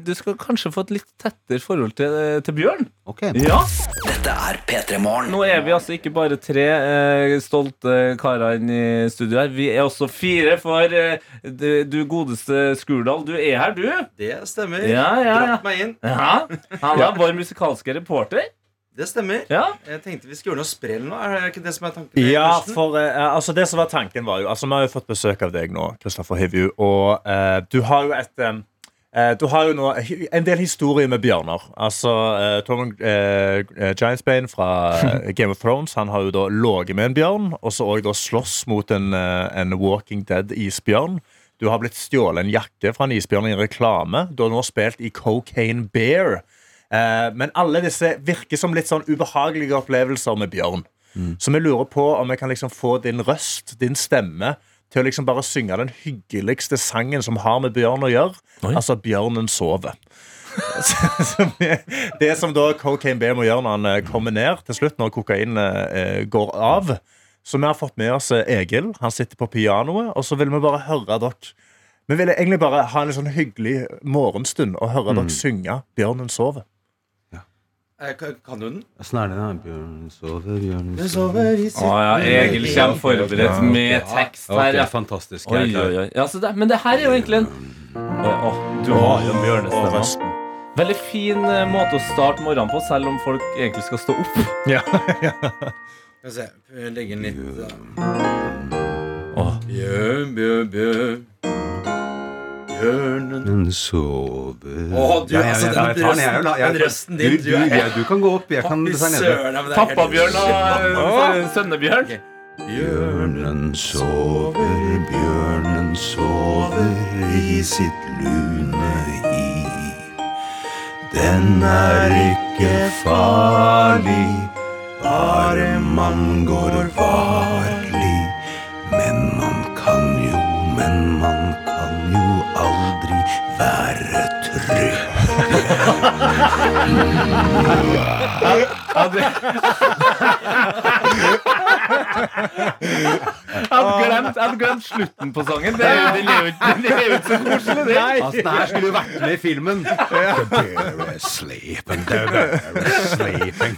du skal kanskje få et litt tettere forhold til, til Bjørn. Ok. Ja, Dette er P3 Morgen. Nå er vi altså ikke bare tre eh, stolte karer inne i studio her. Vi er også fire, for eh, du, du godeste Skurdal, du er her, du. Det stemmer. Ja, ja, ja. Dratt meg inn. Ja, Han er vår musikalske reporter. Det stemmer. Ja. Jeg tenkte vi skulle gjøre noe sprell nå. Er det ikke det som er tanken? Ja, for uh, altså det som var tanken var jo Altså Vi har jo fått besøk av deg nå, Kristoffer Hivju, og uh, du har jo et um, uh, du har jo nå en del historier med bjørner. Altså, uh, Giantsbane fra Game of Thrones Han har jo da ligget med en bjørn, og så også slåss mot en, en Walking Dead-isbjørn. Du har blitt stjålet en jakke fra en isbjørn i en reklame. Du har nå spilt i Cocaine Bear. Eh, men alle disse virker som litt sånn ubehagelige opplevelser med bjørn. Så vi lurer på om vi kan liksom få din røst, din stemme, til å liksom bare synge den hyggeligste sangen som har med bjørn å gjøre. Oi. Altså 'Bjørnen sover'. Er- det som da Cocaine Bear må gjøre når han eh, kommer ned til slutt, når kokain eh, går av. Så vi har fått med oss Egil. Han sitter på pianoet, og så vil vi bare høre dere Vi vil egentlig bare ha en sånn hyggelig morgenstund og høre dere synge 'Bjørnen sover'. Eh, Kan, du den? Snarere er? Bjørn sover, bjørn sover i Å ja, Egil kommer forberedt med tekst her. Ja. fantastisk. Oi, oi, oi. Ja, så det, men det her er jo egentlig en oh, Du har jo en bjørnestemme. Veldig fin eh, måte å starte morgenen på, selv om folk egentlig skal stå opp. Ja. Skal vi se. Legge den litt Bjørn, bjørn, bjørn. Bjørnen Den sover Å, du, Ja, ja, altså, ja, den jeg tar den, jeg la- jeg- den røsten din, du, du du, ja, du kan gå opp, jeg kan ta nede. Pappabjørn og sønnebjørn. Bjørnen sover, bjørnen sover i sitt lune hi. Den er ikke farlig, bare man går varlig. Aldri være trygg. Hadde glemt, jeg hadde glemt slutten på sangen. Det er jo, den er ikke så koselig, det. Altså, det her skulle jo vært med i filmen. The bear is sleeping, the bear is sleeping.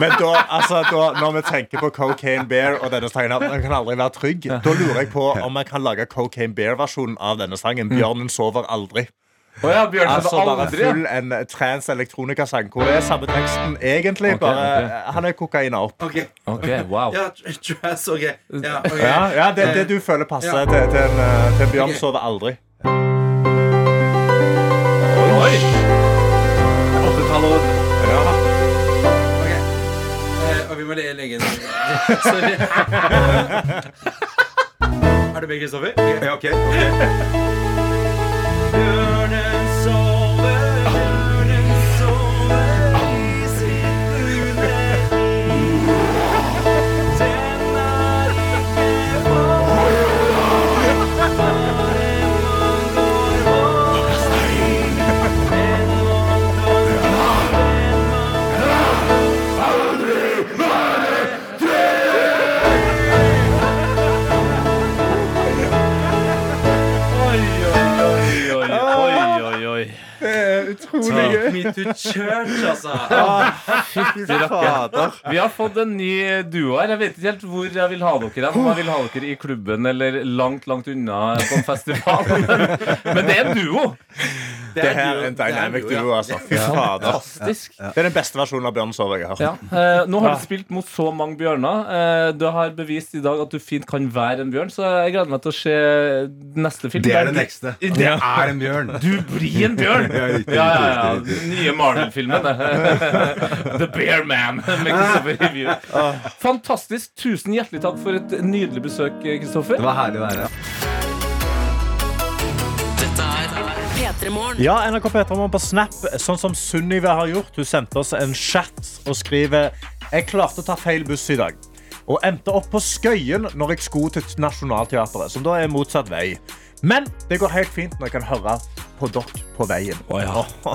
Men da, altså, da, når vi tenker på Cocaine Bear og denne sangen, at den kan aldri være trygg, da lurer jeg på om jeg kan lage Cocaine Bear-versjonen av denne sangen. 'Bjørnen sover aldri'. Oh ja, altså, bare full en trans elektronikasang hvor det er samme teksten, egentlig. Okay, bare okay. han er kokaina opp. Okay. okay. wow Ja, trans, ok. Ja, ja, ja det, det, eh, du føler passer til, til, en, eh, til en Bjørn sover aldri. Oi! 80-tallet. Eh, vi må legge inn Sorry. er du med, Kristoffer? Ja, OK. okay. Utrolig Ta gøy. Me to church, altså. Rakkeren. Vi har fått en ny duo her. Jeg vet ikke helt hvor jeg vil ha dere. Om jeg vil ha dere i klubben eller langt, langt unna på en festival. Men det er en duo. Det her er en dynamic duo, altså. Fy fader. Fantastisk. Det er den beste versjonen av Bjørnsover jeg har Ja. hørt. Eh, nå har du spilt mot så mange bjørner. Eh, du har bevist i dag at du fint kan være en bjørn, så jeg gleder meg til å se neste film. Det er det neste. Det er en bjørn. Du blir en bjørn! Ja, Ja, ja. Den nye Marvel-filmen. The Bear Man Review. Fantastisk. Tusen hjertelig takk for et nydelig besøk, Kristoffer. Det var herlig å være her. P3 Morgen. Ja, NRK Petermann på Snap, sånn som Sunniva har gjort. Hun sendte oss en chat og skriver Jeg klarte å ta feil buss i dag. Og endte opp på Skøyen når jeg skulle til Nationaltheatret, som da er motsatt vei. Men det går helt fint når jeg kan høre på dere på veien.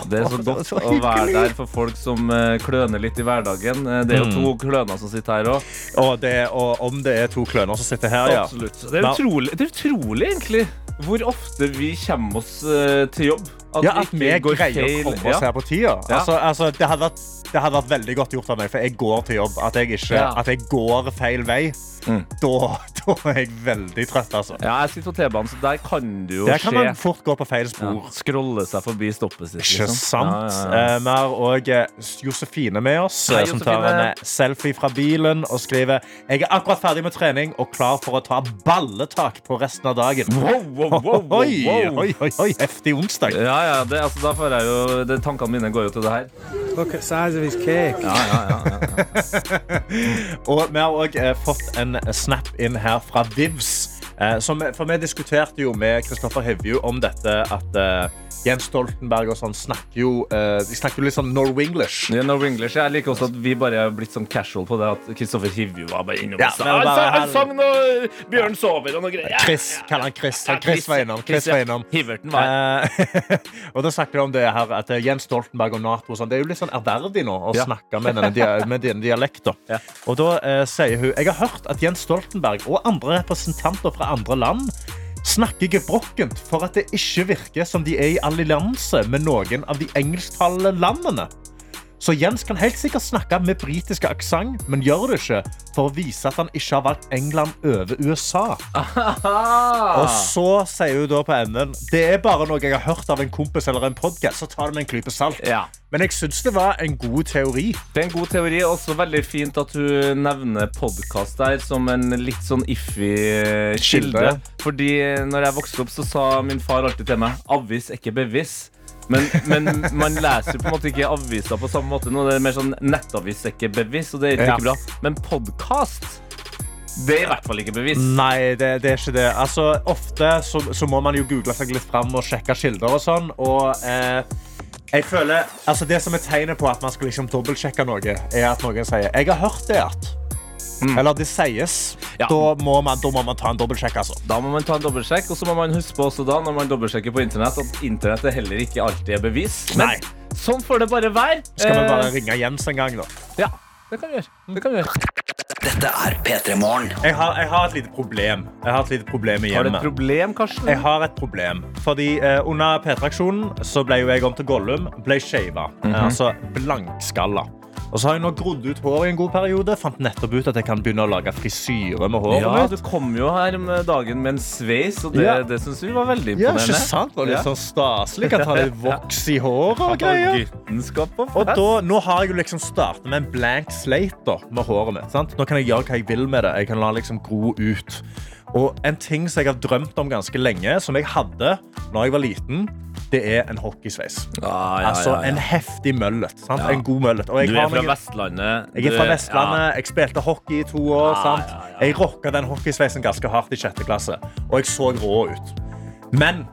Det er så godt Så å være der for folk som eh, kløner litt i hverdagen. Eh, Det er jo to kløner som sitter her òg. Og, og om det er to kløner som sitter her, ja. Absolutt. Det er, utrolig, det er utrolig, egentlig, hvor ofte vi kommer oss eh, til jobb. Ja, at vi greier å komme oss Ja. her på tida. Ja. Altså, altså, det, hadde vært, det hadde vært veldig godt gjort av meg, for jeg går til jobb. At jeg, ikke, Ja. at jeg går feil vei. Mm. Da, da er jeg veldig trøtt, altså. Ja, jeg sitter på T-banen, så der kan det jo Der kan skje. man fort gå på feil Ja, spor. scrolle seg forbi stoppet sitt. Ikke liksom. sant? Ja, ja, ja. Eh, Vi har òg Josefine med oss, Hei, eh, som tar en eh, selfie fra bilen og skriver Jeg er akkurat ferdig med trening og klar for å ta balletak på resten av dagen. Wow, wow, wow, wow. oi, oi, oi, heftig onsdag. Ja, ja, det, altså, da får jeg jo det, Tankene mine går jo til det her. Look at size of his cake. Ja, ja, ja, ja. Og vi har òg fått en snap inn her fra Vivs. Eh, som, for vi diskuterte jo med Kristoffer Hevju om dette at eh, Jens Stoltenberg og sånn snakker jo eh, De snakker jo litt sånn Norwenglish. Ja, er. Jeg liker også at vi bare er blitt sånn casual på det. At Kristoffer Hivju var bare innom Ja, han, han sang noe Bjørn sover og noe greier. Chris, kaller han Chris. Han Chris var innom. Chris var innom. Hiverten var Eh, og da snakker de om det her at Jens Stoltenberg og NATO og sånn, Det er jo litt sånn ærverdig nå å snakke med denne, med denne dialekten. Og da eh, sier hun Jeg har hørt at Jens Stoltenberg og andre representanter fra andre land snakker gebrokkent for at det ikke virker som de er i allianse med noen av de engelsktalende landene. Så Jens kan helt sikkert snakke med britisk aksent, men gjør det ikke for å vise at han ikke har valgt England over USA. Og så sier hun da på enden Det er bare noe jeg har hørt av en kompis eller en podcast, så ta det med en klype salt. Ja. Men jeg syns det var en god teori. Det er en god teori. Også veldig fint at du nevner podkast der som en litt sånn iffy kilde. Fordi når jeg vokste opp, så sa min far alltid til meg 'avis, ikke bevis'. Men, men man leser på en måte ikke aviser på samme måte nå. Det er mer sånn nettavis, ikke bevis, og det er ikke Ja. bra. Men podkast, det er i hvert fall ikke bevis. Nei, det, det er ikke det. Altså, ofte så, så må man jo google seg litt fram og sjekke kilder og sånn. Og eh, jeg føler altså Det som er tegnet på at man skal liksom dobbeltsjekke noe, er at noen sier 'Jeg har hørt det at'. Eller det sies. Ja. Da, må man, da må man ta en dobbeltsjekk, altså. Da må man ta en dobbeltsjekk, og så må man huske på også da, når man dobbeltsjekker på internett, at internett er heller ikke alltid er bevis. Men Nei. sånn får det bare være. Skal vi bare Eh, ringe Jens en gang, da? Ja, det kan vi gjøre. Det kan vi gjøre. Dette er P3 Morgen. Jeg har, jeg har et lite problem. Jeg har et lite problem i Har du et problem, Karsten? Jeg har et problem. Fordi eh, Under P3-aksjonen så ble jo jeg om til Gollum. Ble shava. Mm -hmm. altså blankskalla. Og så har jeg nå grodd ut håret i en god periode. Fant nettopp ut at jeg kan begynne å lage frisyre med håret Ja, mitt. du kom jo her med dagen med en sveis, og det, Ja. det syns vi var veldig Ja, imponerende. ikke sant? Var litt Ja. sånn staselig. Kan ta litt voks i håret og greier. Og da, nå har jeg jo liksom startet med en blank slate med håret mitt. Sant? Nå kan jeg gjøre hva jeg vil med det. Jeg kan la liksom gro ut. Og en ting som jeg har drømt om ganske lenge, som jeg hadde da jeg var liten, det er en hockeysveis. Ah, ja, altså ja, ja. en heftig møllet. En god møllet. Du er fra Vestlandet. Jeg er fra Vestlandet. Jeg spilte hockey i to år. Ah. Jeg rocka den hockeysveisen ganske hardt i sjette klasse. Og jeg så rå ut. Men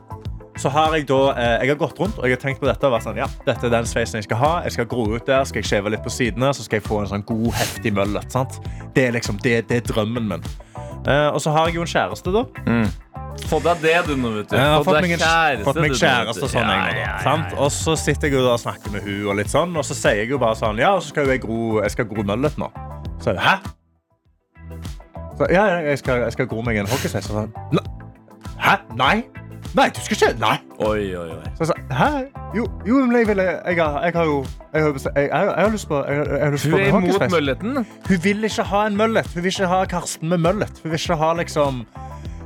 så har jeg da eh, Jeg har gått rundt og jeg har tenkt på dette og vært sånn, ja, dette er den sveisen jeg skal ha. Jeg skal gro ut der, skal jeg skjeve litt på sidene, så skal jeg få en sånn god, heftig møllet. Sant? Det er liksom, det, det er drømmen min. Eh, og så har jeg jo en kjæreste, da. Få deg det, du nå, vet du. Jeg har fått meg, kjæreste, fått meg kjæreste og sånn. Ja, jeg, ja, ja. Og så sitter jeg og snakker med hun og litt sånn, og så sier jeg jo bare sånn Ja, og så skal jeg gro, jeg skal gro møllet nå. Så jeg, hæ? Så, ja, jeg skal, jeg skal gro meg en hockeysveis. Sånn, Hæ? Nei? Nei, du skal ikke Nei. Oi, oi, oi. Så jeg sa, hæ? Jo, jo men jeg, vil, jeg, har, jeg har jo jeg har, jeg, jeg, jeg har lyst på jeg, jeg har lyst Hun på er imot mølleten. Hun vil ikke ha en møllet. Hun vil ikke ha Karsten med møllet. Hun vil ikke ha liksom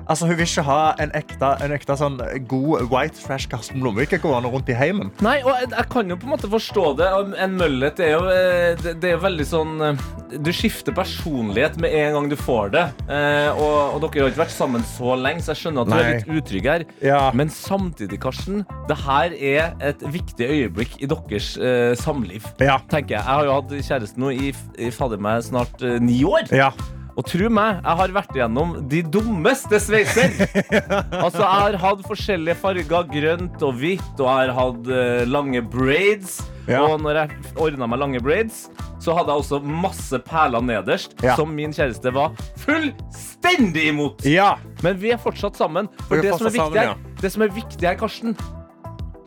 Altså, Hun vil ikke ha en ekte, en ekte sånn god white trash Karsten Blomvik gående rundt i heimen. Nei, og jeg, jeg kan jo på en måte forstå det. En møllet er jo, eh, det, det er veldig sånn eh, Du skifter personlighet med en gang du får det. Eh, og, og dere har ikke vært sammen så lenge, så jeg skjønner at du er litt utrygg her. Ja. Men samtidig, Karsten, det her er et viktig øyeblikk i deres eh, samliv. Ja. tenker Jeg Jeg har jo hatt kjæreste nå i, i fader meg snart eh, ni år. Ja. Og tro meg, jeg har vært igjennom de dummeste sveiser. altså, jeg har hatt forskjellige farger, grønt og hvitt, og jeg har hatt eh, lange braids. Ja. Og når jeg ordna meg lange braids, så hadde jeg også masse perler nederst, Ja. som min kjæreste var fullstendig imot. Ja. Men vi er fortsatt sammen. For det som, er viktig sammen, det som er viktig her, Karsten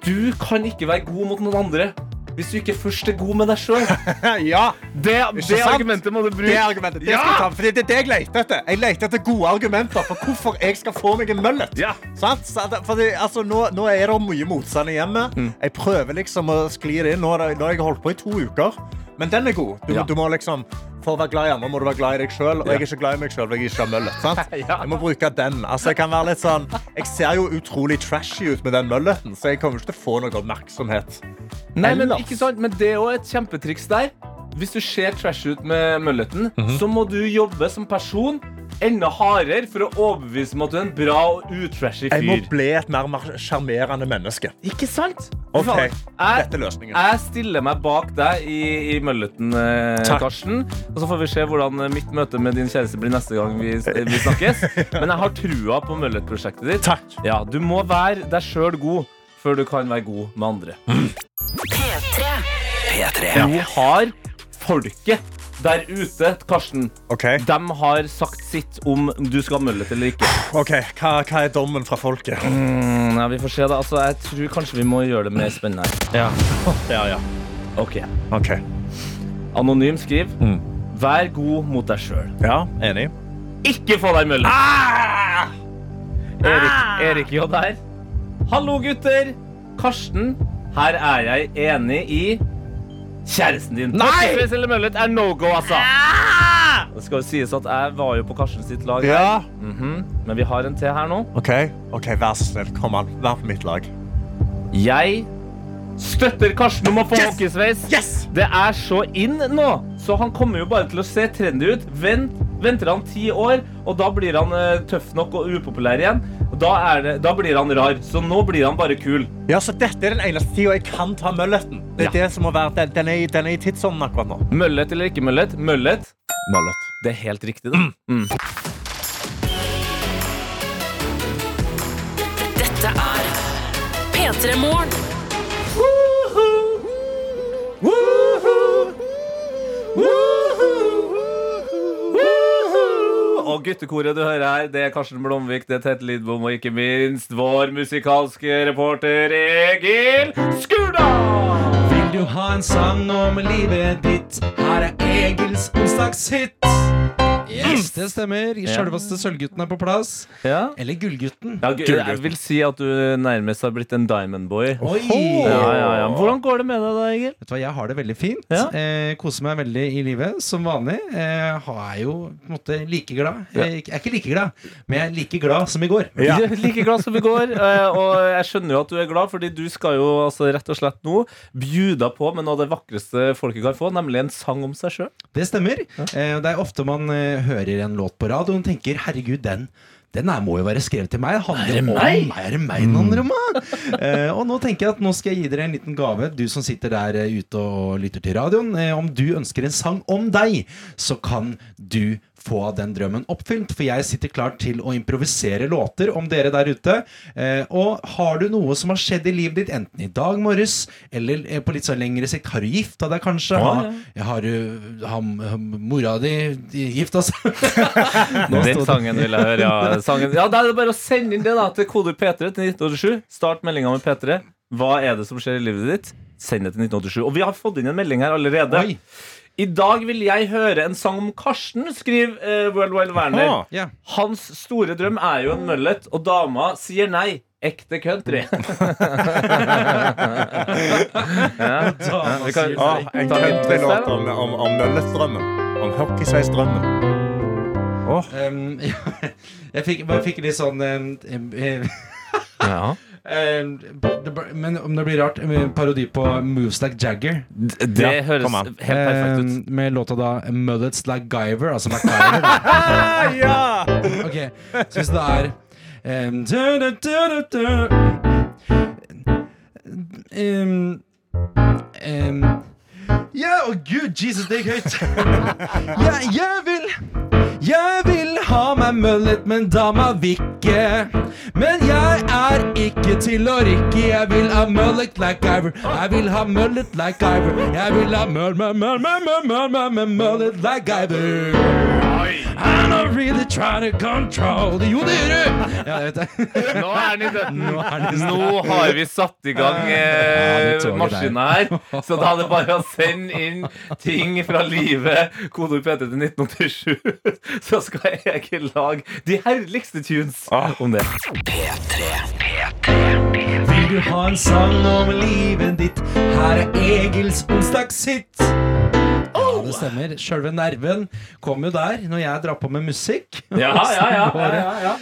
Du kan ikke være god mot noen andre hvis du ikke først er god med deg sjøl. ja. Det, det, det argumentet må du bruke. Det argumentet. Det, skal jeg ta, for det er det jeg leter etter. Jeg leter etter gode argumenter for hvorfor jeg skal få meg en møllet. Ja. Altså, nå, nå er det mye motstand i hjemmet. Mm. Jeg prøver liksom å skli det inn. Nå nå har jeg holdt på i to uker. Men den er god. Du, Ja. du må liksom, For å være glad i andre må du være glad i deg sjøl. Og jeg er ikke glad i meg sjøl, for jeg ikke har møllet. Jeg må bruke den. Altså, jeg kan være litt sånn Jeg ser jo utrolig trashy ut med den mølleten, så jeg kommer ikke til å få noe oppmerksomhet. Nei, men ikke sant, men det er også et kjempetriks der. Hvis du ser trash ut med mølleten, Mhm. så må du jobbe som person enda hardere for å overbevise om at du er en bra og utrashy Jeg må bli et mer mer sjarmerende menneske. Ikke sant? OK, jeg, dette er løsningen. jeg stiller meg bak deg i, i mølleten, eh, Takk. Karsten. Og så får vi se hvordan eh, mitt møte med din kjæreste blir neste gang vi, vi snakkes. Men jeg har trua på mølletprosjektet ditt. Takk. Ja, du må være deg sjøl god før du kan være god med andre. P3. P3. Du har folket der ute, Karsten. okay. De har sagt sitt om du skal ha møllet eller ikke. ok, hva, hva er dommen fra folket? Mm, ja, vi får se da. Altså, jeg tror kanskje vi må gjøre det mer spennende. Ja, ja. ja. Ok. OK. Anonym skriv. Mm. Vær god mot deg sjøl. Ja, enig. Ikke få deg møllet! Ah! Erik, Erik J her. Hallo, gutter. Karsten, her er jeg enig i kjæresten din. Nei! Eller møllet er no go, altså. Det skal jo sies at jeg var jo på Karsten sitt lag. her. Ja. -hmm. Men vi har en til her nå. OK, ok, vær så snill. Kom an, vær på mitt lag. Jeg støtter Karsten om å få Yes! hockeysveis. Yes! Det er så inn nå, så han kommer jo bare til å se trendy ut. Vent, venter han ti år, og da blir han uh, tøff nok og upopulær igjen. Da, er det, da blir han rar. Så nå blir han bare kul. Ja, så Dette er den eneste tida jeg kan ta mølleten. Det er Ja. det som må være, den, den, er, den er i tidsånden akkurat nå. Møllet eller ikke møllet? Møllet. Møllet. Det er helt riktig, det. Mm. Dette er P3 Morgen. Og guttekoret du hører her, det er Karsten Blomvik, det er Tete Lidbom og ikke minst vår musikalske reporter Egil Skurdal! Vil du ha en sang om livet ditt? Her er Egils onsdagshit. Yes, det stemmer. Sjølveste Sølvgutten er på plass. Ja. Eller Gullgutten. Ja, jeg vil si at du nærmest har blitt en diamond boy. Oi! Ja, ja, ja. Hvordan går det med deg da, Egil? Vet du hva, Jeg har det veldig fint. Ja. Eh, koser meg veldig i livet, som vanlig. Eh, har er jo på en måte like glad. Eh, Jeg er ikke like glad, men jeg er like glad som i går. Like glad som i går. eh, Og jeg skjønner jo at du er glad, fordi du skal jo altså rett og slett nå bjuda på med noe av det vakreste folket kan få, nemlig en sang om seg sjøl. Det stemmer. Eh, det er ofte man eh, hører en låt på radioen og tenker 'herregud, den'. den er, må jo være skrevet til meg. Handler Er det om meg? Er det meg den handler om? da? Eh, og nå tenker jeg at nå skal jeg gi dere en liten gave, du som sitter der eh, ute og lytter til radioen. Uh, om du ønsker en sang om deg, så kan du få den drømmen oppfylt. For jeg sitter klar til å improvisere låter om dere der ute. Eh, og har du noe som har skjedd i livet ditt, enten i dag morges eller eh, på litt sånn lengre sikt, har du gifta deg kanskje? Ja, Har, har du har, har mora di gifta seg? Den sangen vil jeg høre. Ja, sangen. ja, Da er det bare å sende inn det da til koder P3 til 1987. Start meldinga med P3. Hva er det som skjer i livet ditt? Send det til 1987. Og vi har fått inn en melding her allerede. Oi. I dag vil jeg høre en sang om Karsten, skriver eh, World Wild Werner. Ah. yeah. Hans store drøm er jo en møllet, og dama sier nei. Ekte country. ja. Vi kan- Ah, en countrylåt om, om, om møllesdrømmen. Om hockeysveisdrømmen. Um, jeg fikk, bare fikk litt sånn um, um, Ja. Eh, Men om det blir rart, parodi på Moves Like Jagger. Det Ja, høres helt perfekt ut. Eh, med låta da 'Mullets Like Guyver', altså MacGyver. Ah, ja! Ok, så hvis det er um, da, da, da. Um, um, Ja, å gud, Jesus, det gikk høyt. ja, jeg vil jeg vil ha meg mullet, men dama vikke. Men jeg er ikke til å rikke. Jeg vil ha møllet like Iver. Jeg vil ha møllet like Iver. Jeg vil ha mullet, mullet, mullet, mullet, mullet like Iver. Really trying to control Jo, det gjør du! Ja, jeg vet det. Nå er den i døden. Nå er den i døden. Nå har vi satt i gang eh, Ja, maskina her. Så da er det bare å sende inn ting fra livet. Kodeord P3 til 1987. Så skal jeg lage de herligste tunes om det. Vil du ha en sang om livet ditt? Her er Egils onsdagshit. Det stemmer. Sjølve nerven kommer jo der når jeg drar på med musikk. Ja, ja, ja, ja, ja, ja.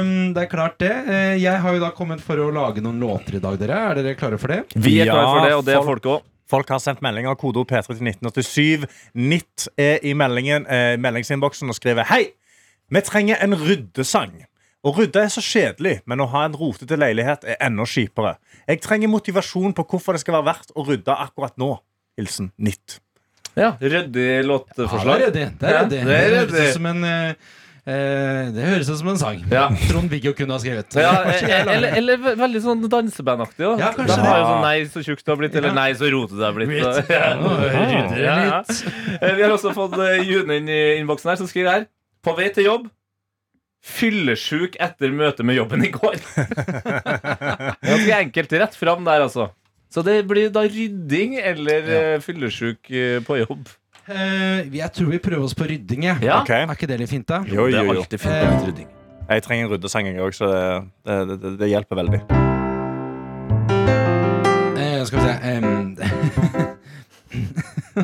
Um, det er klart, det. Eh, Jeg har jo da kommet for å lage noen låter i dag, dere. Er dere klare for det? Vi er klare for det, og det er folk- folk òg. Folk har sendt meldinger. Kodeord P3 til 1987. NIT er i meldingen, eh, meldingsinnboksen og skriver Hei! Vi trenger en ryddesang. Å rydde er så kjedelig, men å ha en rotete leilighet er enda kjipere. Jeg trenger motivasjon på hvorfor det skal være verdt å rydde akkurat nå. Hilsen NIT. Ja, Ryddig låtforslag. Ja, det er ryddig. Det det Det høres som en eh, eh, Det høres ut som en sang. Ja. Trond-Viggo kunne ha skrevet. Lager eller, eller veldig sånn dansebandaktig. Ja, kanskje De har jo sånn Nei, så tjukt du har blitt, eller. Nei, så rotete du har blitt. Det. Eh, Vi har også fått eh, June inn i innboksen her, som skriver her På vei til jobb Fyllesjuk etter møtet med jobben i går Ganske enkelt rett fram der altså Så det blir da rydding Eller ja. fyllesjuk eh, på jobb Uh, jeg tror vi prøver oss på rydding. Ja. Okay. Er ikke det litt fint, da? Jo, jo, jo, er jo. alltid fint med rydding Jeg trenger en ryddesang, jeg òg, så det, det, det, det hjelper veldig. Uh, skal vi se um,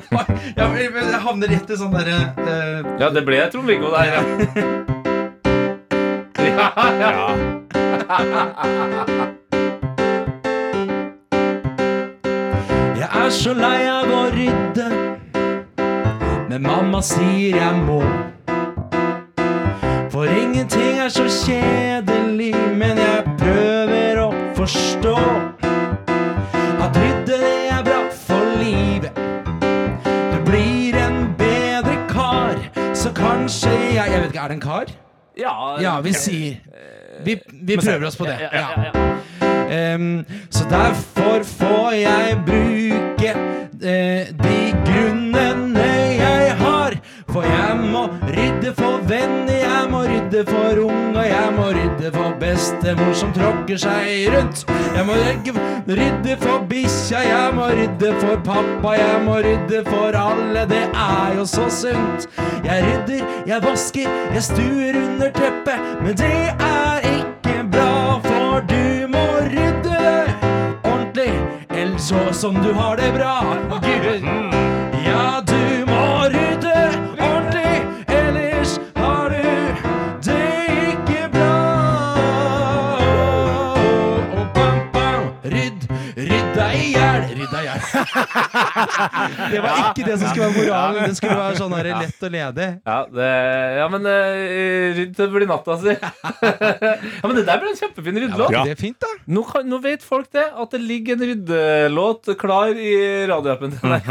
ja, men Jeg havner rett i sånn derre eh, Ja, det ble Trond-Viggo der ja. ja, ja. er så lei av å rydde, men mamma sier jeg må. For ingenting er så kjedelig, men jeg prøver å forstå at rydde det er bra for livet. Du blir en bedre kar, så kanskje jeg Jeg vet ikke, er det en kar? ja, Ja, vi sier Vi, vi prøver oss på det. ja, ja, ja. Så derfor får jeg bruke eh, de grunnene jeg har. For jeg må rydde for venner, jeg må rydde for unga, jeg må rydde for bestemor som tråkker seg rundt. Jeg må rydde for bikkja, jeg må rydde for pappa, jeg må rydde for alle. Det er jo så sunt. Jeg rydder, jeg vasker, jeg stuer under teppet, men det er ikke som du har det bra. Det var ikke det som skulle være moralen. Det skulle være sånn her lett og ledig. Ja, det, ja men uh, rydd til det blir natta si. ja, men det der ble en kjempefin ryddelåt. Ja, det fint, da? Nå, kan, nå vet folk det, at det ligger en ryddelåt klar i radioappen til NRK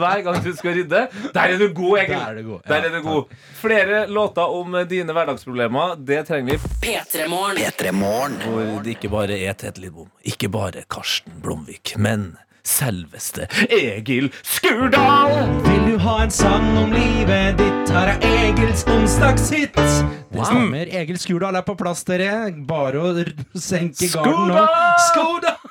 hver gang du skal rydde. Der er du god, Egil. Der er du god. Der Ja, er du god. Flere låter om dine hverdagsproblemer, det trenger vi. P3 P3 Morgen. Hvor det ikke bare er Tete Lidbom, ikke bare Karsten Blomvik, men selveste Egil Skurdal! Vil du ha en sang om livet ditt? Her er Egils onsdagshit. Det stemmer. Egil Skurdal er på plass, dere. Bare å senke garden nå. Skurdal!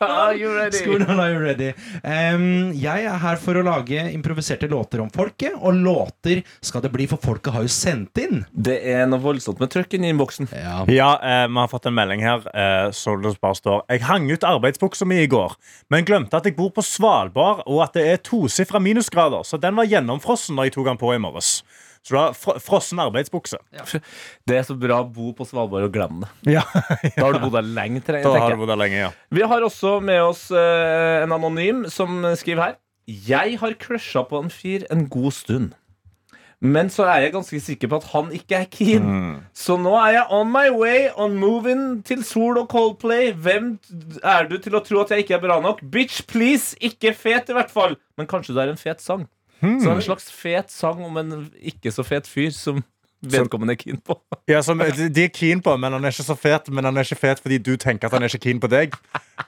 Are you ready? Skurdal, are you ready? Um, jeg er her for å lage improviserte låter om folket, og låter skal det bli, for folket har jo sendt inn. Det er noe voldsomt med trøkk i innboksen. Ja. Ja, eh, vi har fått en melding her. Eh, så det bare står Jeg hang ut arbeidsbuksa mi i går, men glemte at jeg bor på Svalbard, og at det er tosifra minusgrader, så den var gjennomfrossen da jeg tok den på i morges. Så du har fr frossen arbeidsbukse. Det er så bra å bo på Svalbard og glemme det. Ja. Da har du bodd der lenge. tre- Da har du bodd der lenge, ja. Vi har også med oss uh, en anonym som skriver her. Jeg har crusha på en fyr en god stund. Men så er jeg ganske sikker på at han ikke er keen. Så nå er jeg on my way on moving til Sol og Coldplay. Hvem er du til å tro at jeg ikke er bra nok? Bitch, please! Ikke fet, i hvert fall. Men kanskje det er en fet sang. Så en slags fet sang om en ikke så fet fyr som vedkommende er keen på. Ja, som, de er keen på, men han er ikke så fet. Men han er ikke fet fordi du tenker at han er ikke keen på deg.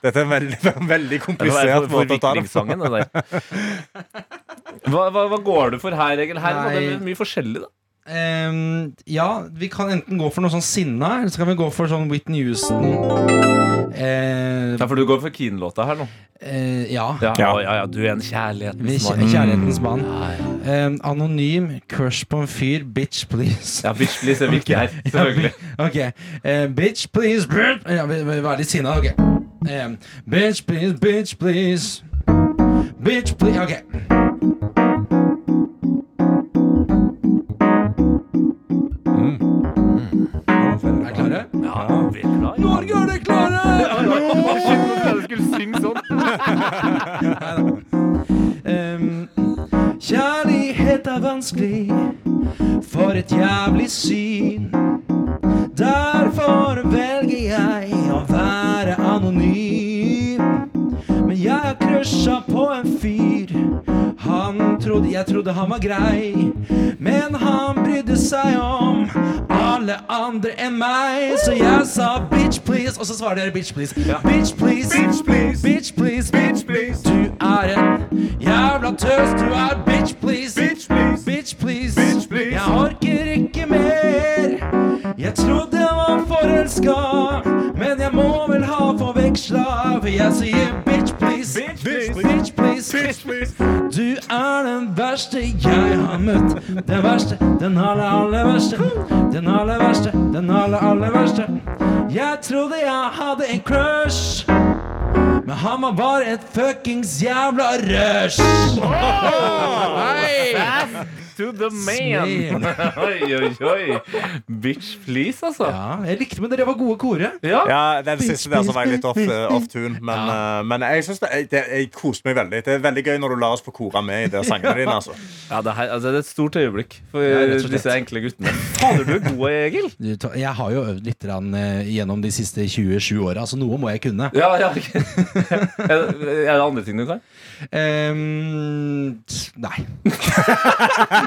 Dette er en veldig, en veldig komplisert for- måte å ta det på. Hva, hva, hva går du for her, Egil? Her var det mye forskjellig, da. Em, ja, vi kan enten gå for noe sånn sinna, eller så kan vi gå for sånn Whitney Houston. Uh, Ja, for du går for Keen-låta her nå. Uh, ja. Ja, Ja. ja, ja, du er en Vi, kjærlighetens mann. kjærlighetens mann. Em, anonym, crush på en fyr, bitch please. Ja, bitch, please er viktig her. Selvfølgelig. Ok, eh, bitch please bitch. Ja, vi, vi var litt sinna, ok Um, Bitch please, bitch please Bitch please, ok Em, kjærlighet er vanskelig, for et jævlig syn. Derfor velger jeg å være anonym. Men jeg har krysja på en fyr. Trodde, jeg trodde han var grei, men han brydde seg om alle andre enn meg. Så jeg sa bitch please, og så svarer dere bitch please. Bitch please, bitch please, bitch please, bitch please. Du er en jævla tøs, du er. Bitch please, har. Den verste, den aller, aller verste. Den aller verste, den aller, aller verste. Jeg trodde jeg hadde en crush. Men han var bare et fuckings jævla rush. Hei! To the man. Oi, oi, oi. Bitch, please, altså. Ja, jeg likte men dere var gode kore. Ja. Ja, Den siste der som var litt off, eh, off tune. Men, eh, men jeg synes det, det, jeg koste meg veldig. Det er veldig gøy når du lar oss få kore med i de sangene dine. Altså. Ja, det, her, altså, det er et stort øyeblikk for Ja, disse enkle guttene. Fader, du er god, Egil. Du, Jeg har jo øvd litt grann, eh, gjennom de siste 27 åra, så noe må jeg kunne. Ja, ja, er, det- er det andre ting du kan? Um, nei.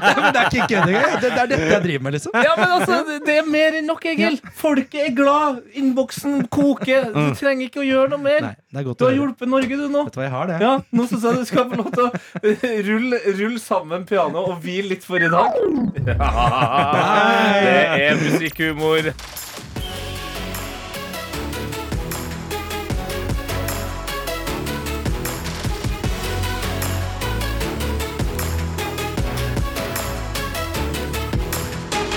Men det er ikke kødd engang. Det, det er dette jeg driver med, liksom. Ja, men altså, det- er mer enn nok, Egil. Folket er glad. Innboksen koker. Du trenger ikke å gjøre noe mer. Nei, det er godt Du å har høre. hjulpet Norge, du, nå. Vet du hva jeg har, det? Ja, Nå syns jeg du skal få lov til å rulle, rulle sammen pianoet og hvile litt for i dag. Ja, det er musikkhumor.